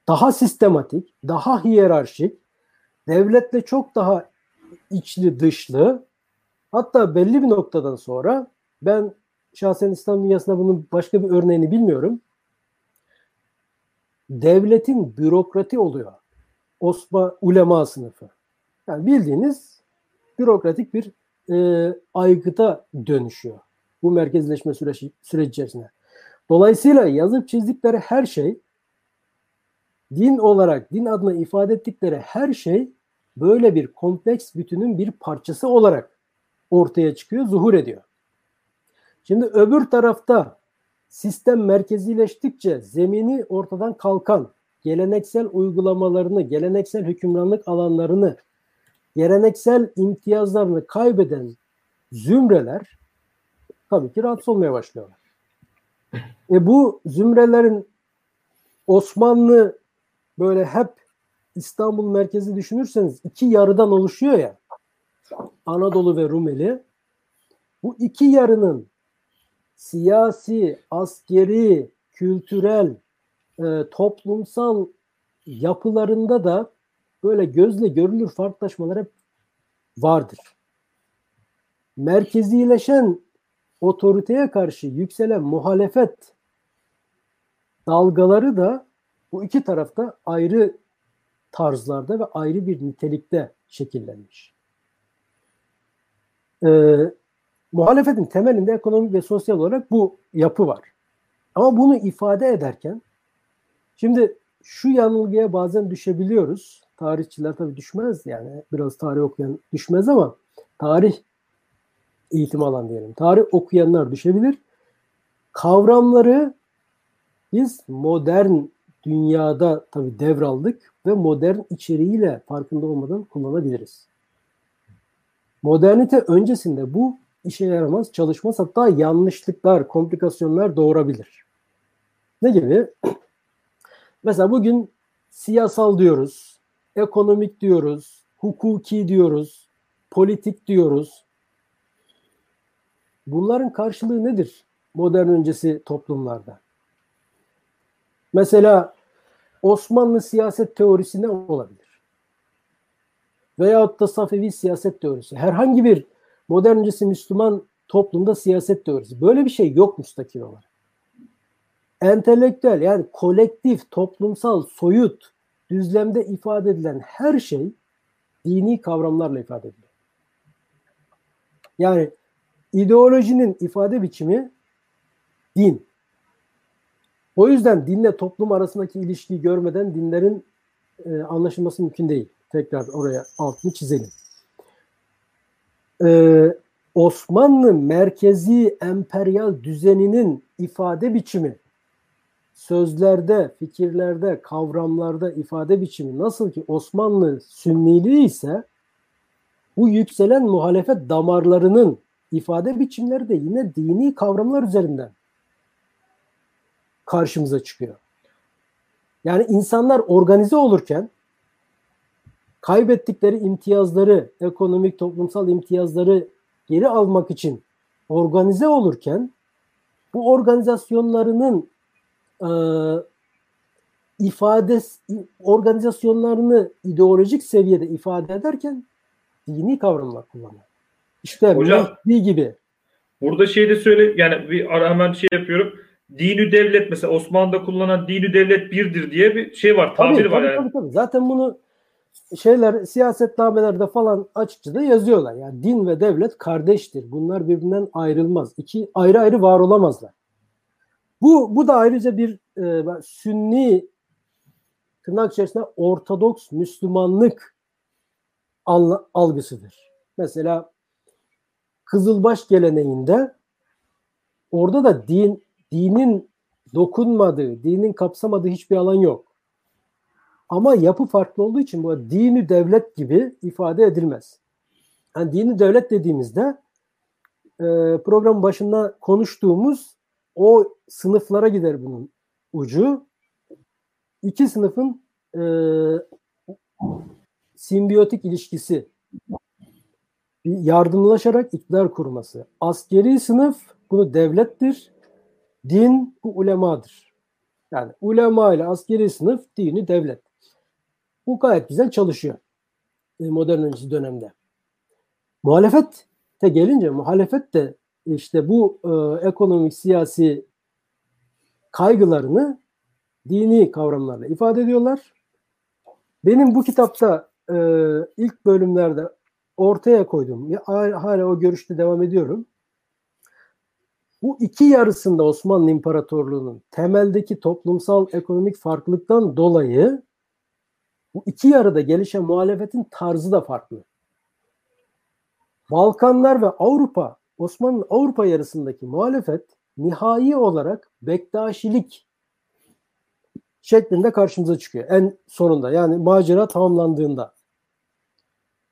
Daha sistematik, daha hiyerarşik, devletle çok daha içli dışlı hatta belli bir noktadan sonra ben şahsen İslam dünyasında bunun başka bir örneğini bilmiyorum. Devletin bürokrati oluyor. Osman ulema sınıfı. Yani bildiğiniz bürokratik bir e, aygıta dönüşüyor. Bu merkezleşme süreci, süreci içerisinde. Dolayısıyla yazıp çizdikleri her şey din olarak, din adına ifade ettikleri her şey böyle bir kompleks bütünün bir parçası olarak ortaya çıkıyor, zuhur ediyor. Şimdi öbür tarafta sistem merkezileştikçe zemini ortadan kalkan, geleneksel uygulamalarını, geleneksel hükümranlık alanlarını, geleneksel imtiyazlarını kaybeden zümreler tabii ki rahatsız olmaya başlıyorlar. E bu zümrelerin Osmanlı böyle hep İstanbul merkezi düşünürseniz iki yarıdan oluşuyor ya. Anadolu ve Rumeli. Bu iki yarının siyasi, askeri, kültürel, e, toplumsal yapılarında da böyle gözle görülür farklılaşmalar hep vardır. Merkezileşen otoriteye karşı yükselen muhalefet dalgaları da bu iki tarafta ayrı tarzlarda ve ayrı bir nitelikte şekillenmiş. Ee, muhalefetin temelinde ekonomik ve sosyal olarak bu yapı var. Ama bunu ifade ederken Şimdi şu yanılgıya bazen düşebiliyoruz. Tarihçiler tabii düşmez yani biraz tarih okuyan düşmez ama tarih eğitim alan diyelim. Tarih okuyanlar düşebilir. Kavramları biz modern dünyada tabii devraldık ve modern içeriğiyle farkında olmadan kullanabiliriz. Modernite öncesinde bu işe yaramaz, çalışmaz hatta yanlışlıklar, komplikasyonlar doğurabilir. Ne gibi? Mesela bugün siyasal diyoruz, ekonomik diyoruz, hukuki diyoruz, politik diyoruz. Bunların karşılığı nedir modern öncesi toplumlarda. Mesela Osmanlı siyaset teorisi ne olabilir? Veyahut da Safevi siyaset teorisi. Herhangi bir modern öncesi Müslüman toplumda siyaset teorisi. Böyle bir şey yok müstakil olarak. Entelektüel yani kolektif, toplumsal, soyut düzlemde ifade edilen her şey dini kavramlarla ifade ediliyor. Yani ideolojinin ifade biçimi din. O yüzden dinle toplum arasındaki ilişkiyi görmeden dinlerin e, anlaşılması mümkün değil. Tekrar oraya altını çizelim. Ee, Osmanlı merkezi emperyal düzeninin ifade biçimi sözlerde, fikirlerde, kavramlarda ifade biçimi nasıl ki Osmanlı sünniliği ise bu yükselen muhalefet damarlarının ifade biçimleri de yine dini kavramlar üzerinden karşımıza çıkıyor. Yani insanlar organize olurken kaybettikleri imtiyazları, ekonomik, toplumsal imtiyazları geri almak için organize olurken bu organizasyonlarının e, ifade organizasyonlarını ideolojik seviyede ifade ederken dini kavramlar kullanıyor. İşte Hocam, Mehdi gibi. Burada şey de söyle yani bir ara hemen şey yapıyorum. Dinü devlet mesela Osmanlı'da kullanılan dinü devlet birdir diye bir şey var, tabir tabii, var tabii, yani. Tabii, tabii. Zaten bunu şeyler siyasetnamelerde falan açıkça da yazıyorlar. Yani din ve devlet kardeştir. Bunlar birbirinden ayrılmaz. İki ayrı ayrı var olamazlar. Bu bu da ayrıca bir e, sünni tırnak içerisinde ortodoks Müslümanlık algısıdır. Mesela Kızılbaş geleneğinde orada da din dinin dokunmadığı, dinin kapsamadığı hiçbir alan yok. Ama yapı farklı olduğu için bu dini devlet gibi ifade edilmez. Yani dini devlet dediğimizde e, program başında konuştuğumuz o sınıflara gider bunun ucu. İki sınıfın e, simbiyotik ilişkisi yardımlaşarak iktidar kurması. Askeri sınıf bunu devlettir. Din bu ulemadır. Yani ulema ile askeri sınıf dini devlet. Bu gayet güzel çalışıyor e, modern öncesi dönemde. Muhalefet de gelince muhalefet de işte bu e, ekonomik siyasi kaygılarını dini kavramlarla ifade ediyorlar. Benim bu kitapta e, ilk bölümlerde ortaya koydum. Hala o görüşte devam ediyorum. Bu iki yarısında Osmanlı İmparatorluğu'nun temeldeki toplumsal ekonomik farklılıktan dolayı bu iki yarıda gelişen muhalefetin tarzı da farklı. Balkanlar ve Avrupa, Osmanlı Avrupa yarısındaki muhalefet nihai olarak Bektaşilik şeklinde karşımıza çıkıyor. En sonunda yani macera tamamlandığında.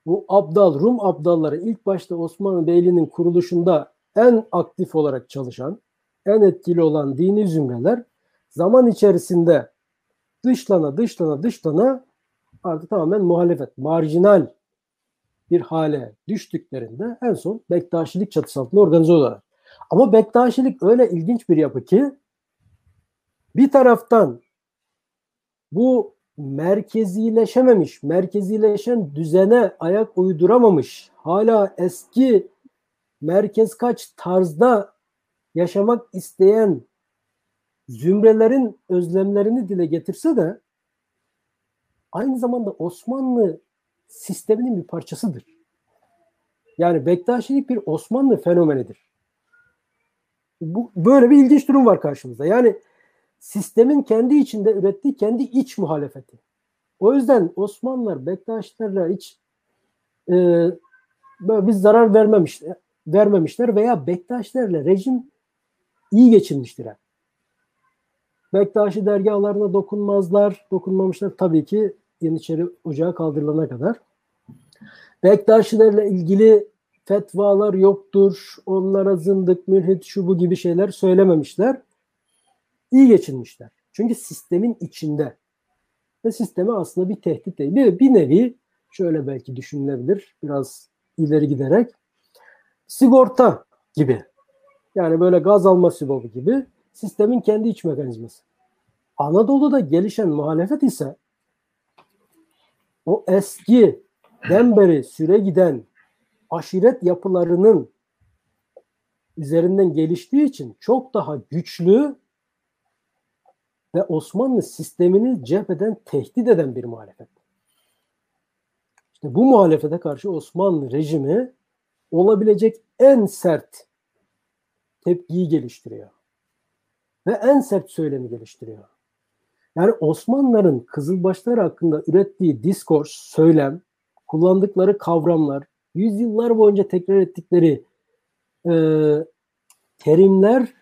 Bu Abdal, Rum Abdalları ilk başta Osmanlı Beyliği'nin kuruluşunda en aktif olarak çalışan, en etkili olan dini zümreler zaman içerisinde dışlana dışlana dışlana artık tamamen muhalefet, marjinal bir hale düştüklerinde en son Bektaşilik çatısı altında organize oluyorlar. Ama Bektaşilik öyle ilginç bir yapı ki bir taraftan bu merkezileşememiş, merkezileşen düzene ayak uyduramamış, hala eski merkez kaç tarzda yaşamak isteyen zümrelerin özlemlerini dile getirse de aynı zamanda Osmanlı sisteminin bir parçasıdır. Yani Bektaşilik bir Osmanlı fenomenidir. Bu, böyle bir ilginç durum var karşımızda. Yani sistemin kendi içinde ürettiği kendi iç muhalefeti. O yüzden Osmanlılar Bektaşilerle hiç e, böyle bir zarar vermemişler, vermemişler veya Bektaşilerle rejim iyi geçinmiştir. Yani. Bektaşi dergahlarına dokunmazlar, dokunmamışlar tabii ki Yeniçeri Ocağı kaldırılana kadar. Bektaşilerle ilgili fetvalar yoktur, onlara zındık, mülhit, şu bu gibi şeyler söylememişler. İyi geçinmişler. Çünkü sistemin içinde. Ve sisteme aslında bir tehdit değil. Bir, bir nevi şöyle belki düşünülebilir biraz ileri giderek sigorta gibi. Yani böyle gaz alma sibobu gibi sistemin kendi iç mekanizması. Anadolu'da gelişen muhalefet ise o eski beri süre giden aşiret yapılarının üzerinden geliştiği için çok daha güçlü ve Osmanlı sistemini cepheden tehdit eden bir muhalefet. İşte bu muhalefete karşı Osmanlı rejimi olabilecek en sert tepkiyi geliştiriyor. Ve en sert söylemi geliştiriyor. Yani Osmanlıların Kızılbaşlar hakkında ürettiği diskors, söylem, kullandıkları kavramlar, yüzyıllar boyunca tekrar ettikleri e, terimler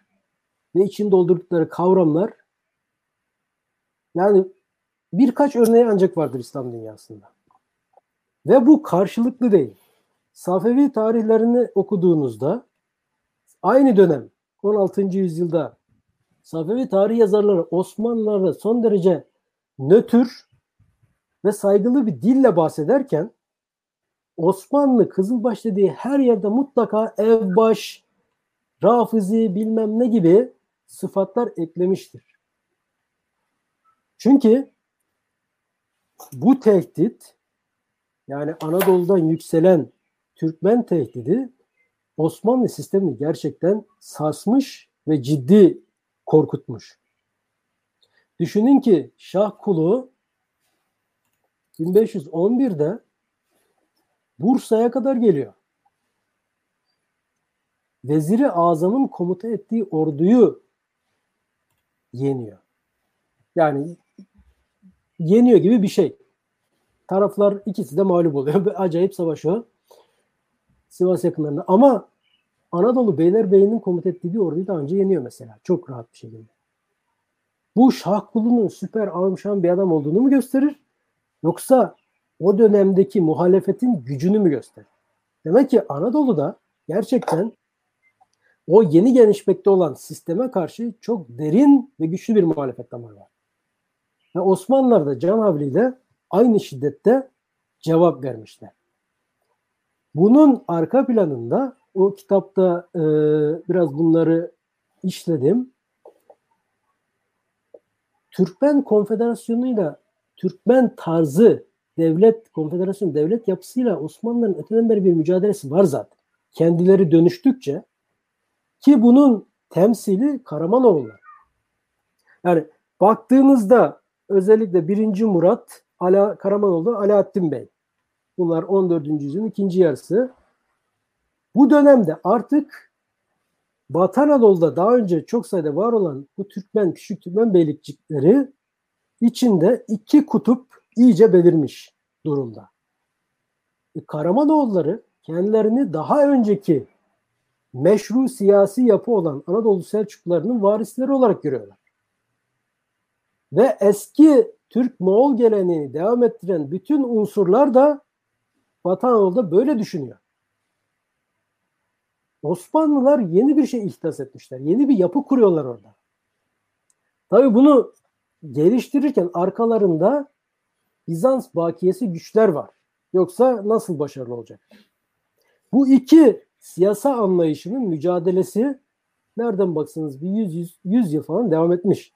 ve için doldurdukları kavramlar yani birkaç örneği ancak vardır İslam dünyasında. Ve bu karşılıklı değil. Safevi tarihlerini okuduğunuzda aynı dönem 16. yüzyılda Safevi tarih yazarları Osmanlılarla son derece nötr ve saygılı bir dille bahsederken Osmanlı Kızılbaş dediği her yerde mutlaka evbaş, rafizi bilmem ne gibi sıfatlar eklemiştir. Çünkü bu tehdit yani Anadolu'dan yükselen Türkmen tehdidi Osmanlı sistemini gerçekten sarsmış ve ciddi korkutmuş. Düşünün ki Şah Kulu 1511'de Bursa'ya kadar geliyor. Veziri Azam'ın komuta ettiği orduyu yeniyor. Yani yeniyor gibi bir şey. Taraflar ikisi de mağlup oluyor. [LAUGHS] Acayip savaş o. Sivas yakınlarında. Ama Anadolu Beylerbeyi'nin komuta ettiği bir orduyu daha önce yeniyor mesela. Çok rahat bir şekilde. Bu Şahkulu'nun süper almışan bir adam olduğunu mu gösterir? Yoksa o dönemdeki muhalefetin gücünü mü gösterir? Demek ki Anadolu'da gerçekten o yeni gelişmekte olan sisteme karşı çok derin ve güçlü bir muhalefet damarı var. Ve Osmanlılar da Can Havli'yle aynı şiddette cevap vermişler. Bunun arka planında o kitapta e, biraz bunları işledim. Türkmen Konfederasyonu'yla Türkmen tarzı devlet, konfederasyon devlet yapısıyla Osmanlıların öteden beri bir mücadelesi var zaten. Kendileri dönüştükçe ki bunun temsili Karamanoğulları. Yani baktığınızda özellikle 1. Murat Ala, Karamanoğlu Alaaddin Bey. Bunlar 14. yüzyılın ikinci yarısı. Bu dönemde artık Batı Anadolu'da daha önce çok sayıda var olan bu Türkmen, küçük Türkmen beylikçikleri içinde iki kutup iyice belirmiş durumda. E, Karamanoğulları kendilerini daha önceki meşru siyasi yapı olan Anadolu Selçuklularının varisleri olarak görüyorlar. Ve eski Türk-Moğol geleneğini devam ettiren bütün unsurlar da Batı Anadolu'da böyle düşünüyor. Osmanlılar yeni bir şey ihdas etmişler. Yeni bir yapı kuruyorlar orada. Tabi bunu geliştirirken arkalarında Bizans bakiyesi güçler var. Yoksa nasıl başarılı olacak? Bu iki siyasa anlayışının mücadelesi nereden baksanız bir 100, 100, 100 yıl falan devam etmiş.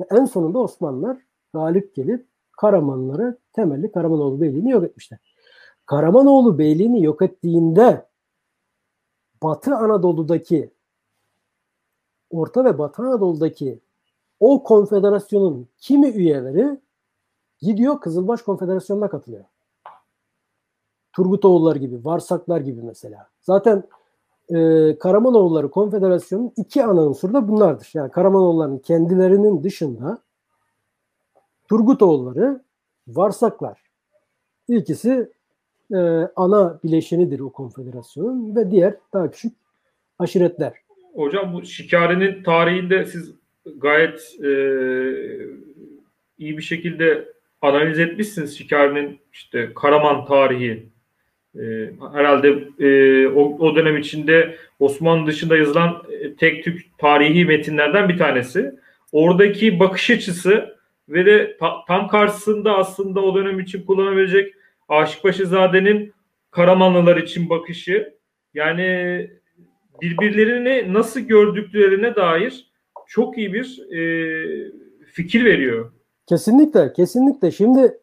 Ve en sonunda Osmanlılar galip gelip Karamanları temelli Karamanoğlu Beyliği'ni yok etmişler. Karamanoğlu Beyliği'ni yok ettiğinde Batı Anadolu'daki Orta ve Batı Anadolu'daki o konfederasyonun kimi üyeleri gidiyor Kızılbaş Konfederasyonu'na katılıyor. Turgutoğulları gibi, Varsaklar gibi mesela. Zaten e, Karamanoğulları Konfederasyonu'nun iki ana unsuru da bunlardır. Yani Karamanoğullarının kendilerinin dışında Turgutoğulları, Varsaklar. İkisi e, ana bileşenidir o konfederasyonun ve diğer daha küçük aşiretler. Hocam bu şikarenin tarihinde siz gayet e, iyi bir şekilde analiz etmişsiniz şikarenin işte Karaman tarihi. E, herhalde e, o, o dönem içinde Osmanlı dışında yazılan e, tek Türk tarihi metinlerden bir tanesi. Oradaki bakış açısı ve de ta, tam karşısında aslında o dönem için kullanabilecek Aşık Paşazade'nin Karamanlılar için bakışı yani birbirlerini nasıl gördüklerine dair çok iyi bir e, fikir veriyor. Kesinlikle, kesinlikle. Şimdi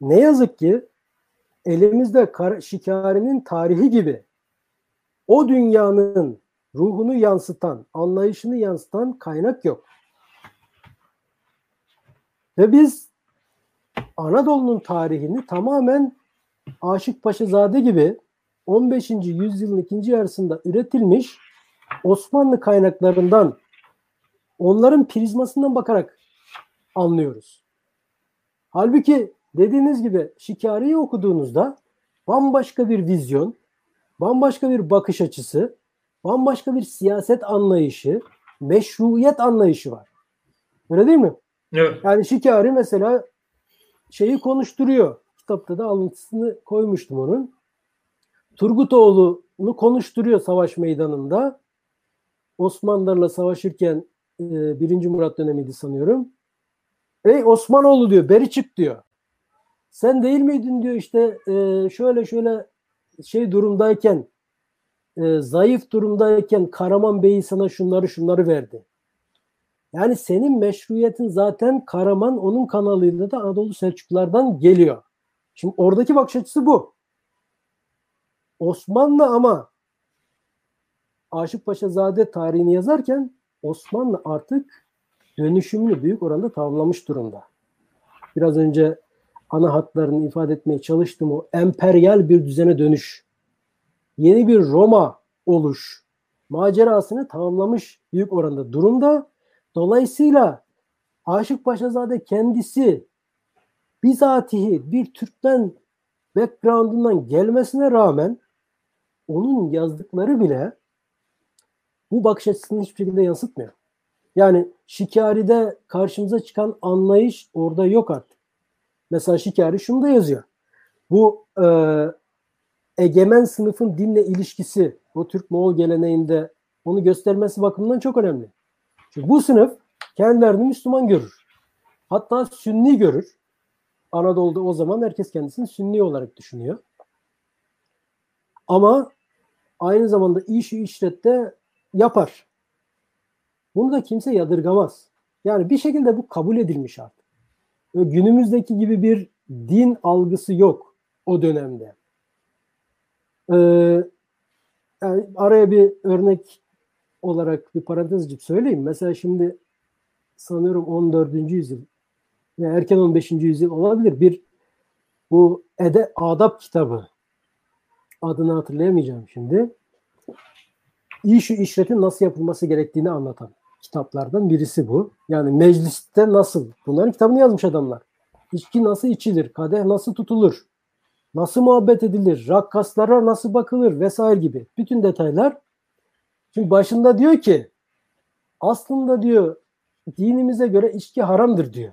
ne yazık ki elimizde Kar Şikari'nin tarihi gibi o dünyanın ruhunu yansıtan, anlayışını yansıtan kaynak yok. Ve biz Anadolu'nun tarihini tamamen Aşık Paşazade gibi 15. yüzyılın ikinci yarısında üretilmiş Osmanlı kaynaklarından onların prizmasından bakarak anlıyoruz. Halbuki dediğiniz gibi Şikari'yi okuduğunuzda bambaşka bir vizyon, bambaşka bir bakış açısı, bambaşka bir siyaset anlayışı, meşruiyet anlayışı var. Öyle değil mi? Evet. Yani Şikari mesela şeyi konuşturuyor. Kitapta da alıntısını koymuştum onun. Turgutoğlu'nu konuşturuyor savaş meydanında. Osmanlılarla savaşırken e, birinci Murat dönemiydi sanıyorum. Ey Osmanoğlu diyor beri çık diyor. Sen değil miydin diyor işte e, şöyle şöyle şey durumdayken e, zayıf durumdayken Karaman Bey'i sana şunları şunları verdi. Yani senin meşruiyetin zaten Karaman onun kanalıyla da Anadolu Selçuklulardan geliyor. Şimdi oradaki bakış açısı bu. Osmanlı ama Aşık Paşazade tarihini yazarken Osmanlı artık dönüşümünü büyük oranda tamamlamış durumda. Biraz önce ana hatlarını ifade etmeye çalıştım o emperyal bir düzene dönüş. Yeni bir Roma oluş macerasını tamamlamış büyük oranda durumda. Dolayısıyla Aşık Paşazade kendisi bizatihi bir Türkmen background'undan gelmesine rağmen onun yazdıkları bile bu bakış açısını hiçbir şekilde yansıtmıyor. Yani Şikari'de karşımıza çıkan anlayış orada yok artık. Mesela Şikari şunu da yazıyor. Bu e, egemen sınıfın dinle ilişkisi o Türk-Moğol geleneğinde onu göstermesi bakımından çok önemli. Çünkü bu sınıf kendilerini Müslüman görür. Hatta Sünni görür. Anadolu'da o zaman herkes kendisini Sünni olarak düşünüyor. Ama aynı zamanda işi işlette yapar. Bunu da kimse yadırgamaz. Yani bir şekilde bu kabul edilmiş artık. Ve günümüzdeki gibi bir din algısı yok o dönemde. Ee, yani araya bir örnek olarak bir parantez açıp söyleyeyim. Mesela şimdi sanıyorum 14. yüzyıl yani erken 15. yüzyıl olabilir. Bir bu Ede Adap kitabı adını hatırlayamayacağım şimdi. İyi şu işletin nasıl yapılması gerektiğini anlatan kitaplardan birisi bu. Yani mecliste nasıl? Bunların kitabını yazmış adamlar. İçki nasıl içilir? Kadeh nasıl tutulur? Nasıl muhabbet edilir? Rakkaslara nasıl bakılır? Vesaire gibi. Bütün detaylar. Şimdi başında diyor ki aslında diyor dinimize göre içki haramdır diyor.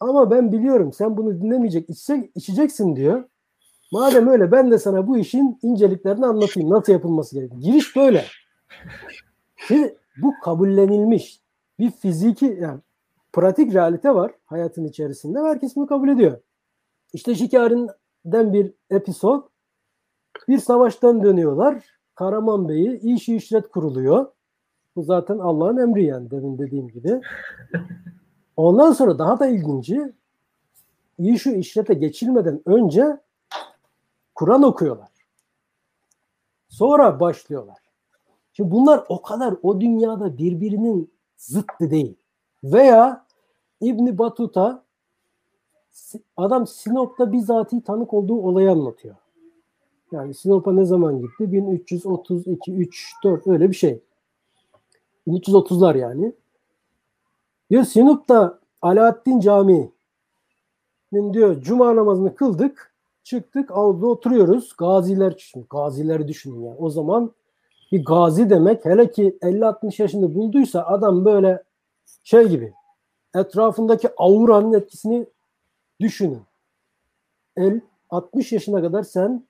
Ama ben biliyorum sen bunu dinlemeyecek, içecek, içeceksin diyor. Madem öyle ben de sana bu işin inceliklerini anlatayım. Nasıl yapılması gerekiyor. Giriş böyle. Şimdi bu kabullenilmiş bir fiziki yani pratik realite var hayatın içerisinde herkes bunu kabul ediyor. İşte Şikari'den bir episod bir savaştan dönüyorlar. Karaman Bey'i iş işlet kuruluyor. Bu zaten Allah'ın emri yani demin dediğim gibi. Ondan sonra daha da ilginci şu işlete geçilmeden önce Kur'an okuyorlar. Sonra başlıyorlar. Şimdi bunlar o kadar o dünyada birbirinin zıttı değil. Veya İbni Batuta adam Sinop'ta bizatihi tanık olduğu olayı anlatıyor. Yani Sinop'a ne zaman gitti? 1332, 3, 4 öyle bir şey. 1330'lar yani. Diyor Sinop'ta Alaaddin Camii'nin diyor cuma namazını kıldık. Çıktık avluda oturuyoruz. Gaziler şimdi gazileri düşünün ya. O zaman bir gazi demek hele ki 50-60 yaşında bulduysa adam böyle şey gibi etrafındaki auranın etkisini düşünün. El 60 yaşına kadar sen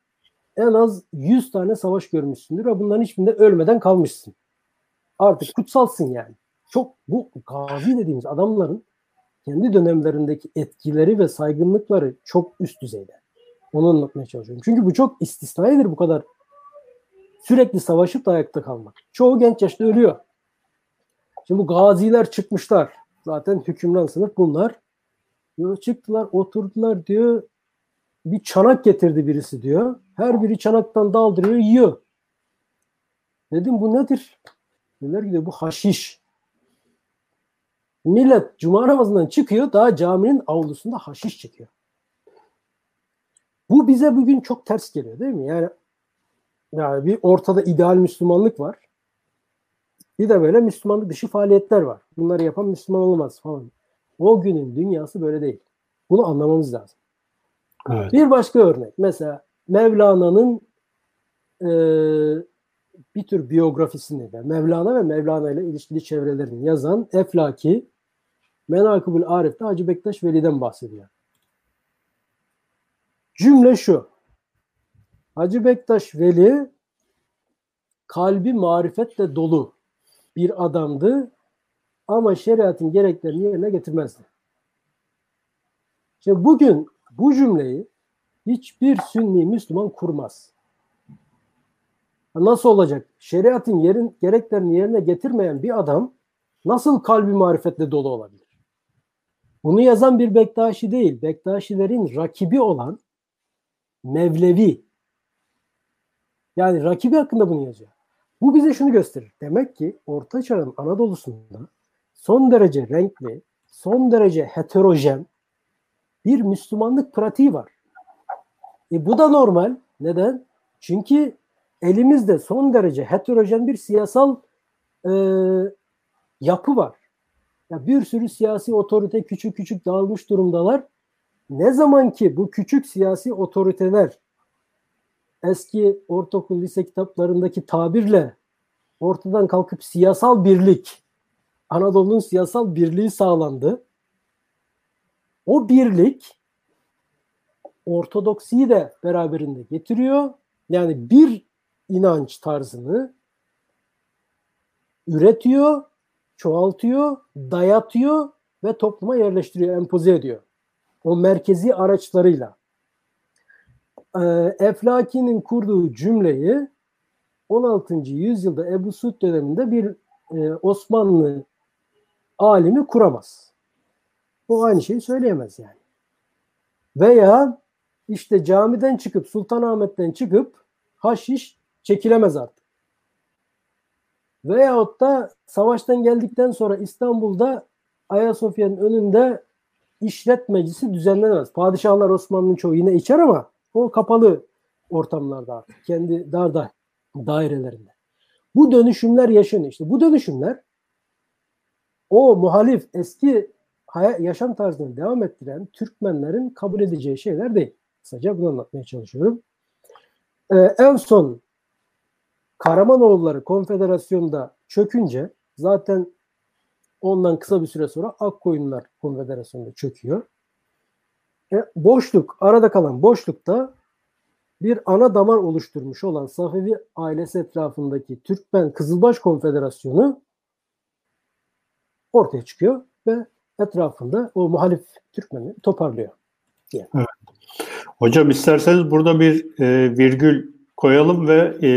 en az 100 tane savaş görmüşsündür ve bunların hiçbirinde ölmeden kalmışsın. Artık kutsalsın yani. Çok bu gazi dediğimiz adamların kendi dönemlerindeki etkileri ve saygınlıkları çok üst düzeyde. Onu anlatmaya çalışıyorum. Çünkü bu çok istisnaidir bu kadar Sürekli savaşıp da ayakta kalmak. Çoğu genç yaşta ölüyor. Şimdi bu gaziler çıkmışlar. Zaten hükümran sınıf bunlar. Diyor, çıktılar oturdular diyor. Bir çanak getirdi birisi diyor. Her biri çanaktan daldırıyor yiyor. Dedim bu nedir? Dediler ki bu haşiş. Millet cuma namazından çıkıyor daha caminin avlusunda haşiş çekiyor. Bu bize bugün çok ters geliyor değil mi? Yani yani bir ortada ideal Müslümanlık var. Bir de böyle Müslümanlık dışı faaliyetler var. Bunları yapan Müslüman olmaz falan. O günün dünyası böyle değil. Bunu anlamamız lazım. Evet. Bir başka örnek. Mesela Mevlana'nın e, bir tür biyografisini de Mevlana ve Mevlana ile ilişkili çevrelerini yazan Eflaki Menakıbül Arif'te Hacı Bektaş Veli'den bahsediyor. Cümle şu. Hacı Bektaş Veli kalbi marifetle dolu bir adamdı ama şeriatın gereklerini yerine getirmezdi. Şimdi bugün bu cümleyi hiçbir sünni Müslüman kurmaz. Nasıl olacak? Şeriatın yerin, gereklerini yerine getirmeyen bir adam nasıl kalbi marifetle dolu olabilir? Bunu yazan bir Bektaşi değil. Bektaşilerin rakibi olan Mevlevi. Yani rakibi hakkında bunu yazıyor. Bu bize şunu gösterir. Demek ki Orta Çağ'ın Anadolu'sunda son derece renkli, son derece heterojen bir Müslümanlık pratiği var. E bu da normal. Neden? Çünkü elimizde son derece heterojen bir siyasal e, yapı var. Ya bir sürü siyasi otorite küçük küçük dağılmış durumdalar. Ne zaman ki bu küçük siyasi otoriteler eski ortaokul lise kitaplarındaki tabirle ortadan kalkıp siyasal birlik Anadolu'nun siyasal birliği sağlandı. O birlik ortodoksiyi de beraberinde getiriyor. Yani bir inanç tarzını üretiyor, çoğaltıyor, dayatıyor ve topluma yerleştiriyor, empoze ediyor. O merkezi araçlarıyla. Ee, Eflaki'nin kurduğu cümleyi 16. yüzyılda Ebu Suud döneminde bir e, Osmanlı alimi kuramaz. O aynı şeyi söyleyemez yani. Veya işte camiden çıkıp Sultanahmet'ten çıkıp haşiş çekilemez artık. Veyahut da savaştan geldikten sonra İstanbul'da Ayasofya'nın önünde işlet meclisi düzenlenemez. Padişahlar Osmanlı'nın çoğu yine içer ama o kapalı ortamlarda artık. Kendi dar da dairelerinde. Bu dönüşümler yaşanıyor. İşte bu dönüşümler o muhalif eski yaşam tarzını devam ettiren Türkmenlerin kabul edeceği şeyler değil. Kısaca bunu anlatmaya çalışıyorum. Ee, en son Karamanoğulları Konfederasyonu'nda çökünce zaten ondan kısa bir süre sonra Akkoyunlar Konfederasyonu'nda çöküyor. E, boşluk, arada kalan boşlukta bir ana damar oluşturmuş olan Safevi ailesi etrafındaki Türkmen Kızılbaş Konfederasyonu ortaya çıkıyor ve etrafında o muhalif Türkmenleri toparlıyor. Yani. Evet. Hocam isterseniz burada bir e, virgül koyalım ve e,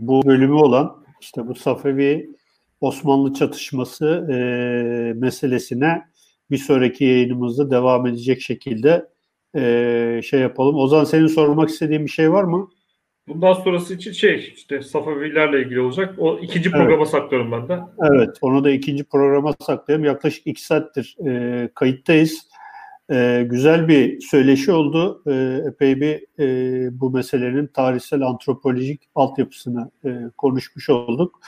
bu bölümü olan işte bu Safevi Osmanlı çatışması e, meselesine bir sonraki yayınımızda devam edecek şekilde e, şey yapalım. Ozan senin sormak istediğin bir şey var mı? Bundan sonrası için şey işte Safavilerle ilgili olacak. O ikinci programa evet. saklıyorum ben de. Evet onu da ikinci programa saklayalım. Yaklaşık iki saattir e, kayıttayız. E, güzel bir söyleşi oldu. E, epey bir e, bu meselenin tarihsel antropolojik altyapısını e, konuşmuş olduk.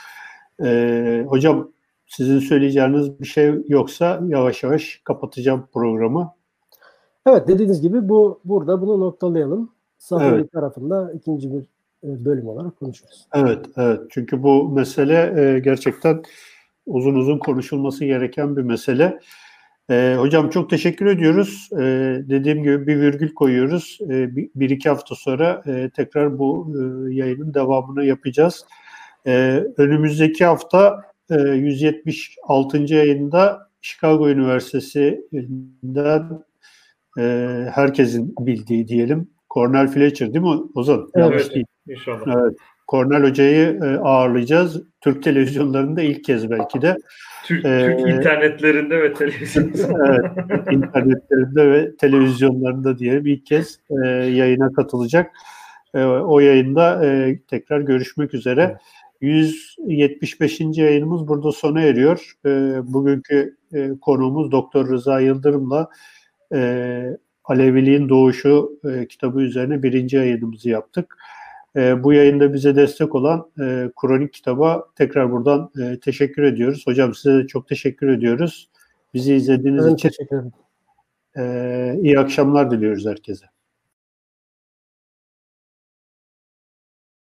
E, hocam sizin söyleyeceğiniz bir şey yoksa yavaş yavaş kapatacağım programı. Evet dediğiniz gibi bu burada bunu noktalayalım. Safari evet. tarafında ikinci bir e, bölüm olarak konuşuruz. Evet, evet. Çünkü bu mesele e, gerçekten uzun uzun konuşulması gereken bir mesele. E, hocam çok teşekkür ediyoruz. E, dediğim gibi bir virgül koyuyoruz. E, bir, bir iki hafta sonra e, tekrar bu e, yayının devamını yapacağız. E, önümüzdeki hafta e, 176. yayında Chicago Üniversitesi'nden e, herkesin bildiği diyelim Cornel Fletcher değil mi Ozan? Evet, Yanlış değil. inşallah. Evet. Kornel Hoca'yı e, ağırlayacağız. Türk televizyonlarında ilk kez belki de. Türk, ee, Türk internetlerinde ve televizyonlarında. [LAUGHS] evet, [LAUGHS] internetlerinde ve televizyonlarında diye bir kez e, yayına katılacak. E, o yayında e, tekrar görüşmek üzere. 175. yayınımız burada sona eriyor. E, bugünkü e, konuğumuz Doktor Rıza Yıldırım'la e, Aleviliğin Doğuşu e, kitabı üzerine birinci yayınımızı yaptık. E, bu yayında bize destek olan e, Kronik kitaba tekrar buradan e, teşekkür ediyoruz. Hocam size de çok teşekkür ediyoruz. Bizi izlediğiniz ben için teşekkür ederim. e, iyi akşamlar diliyoruz herkese.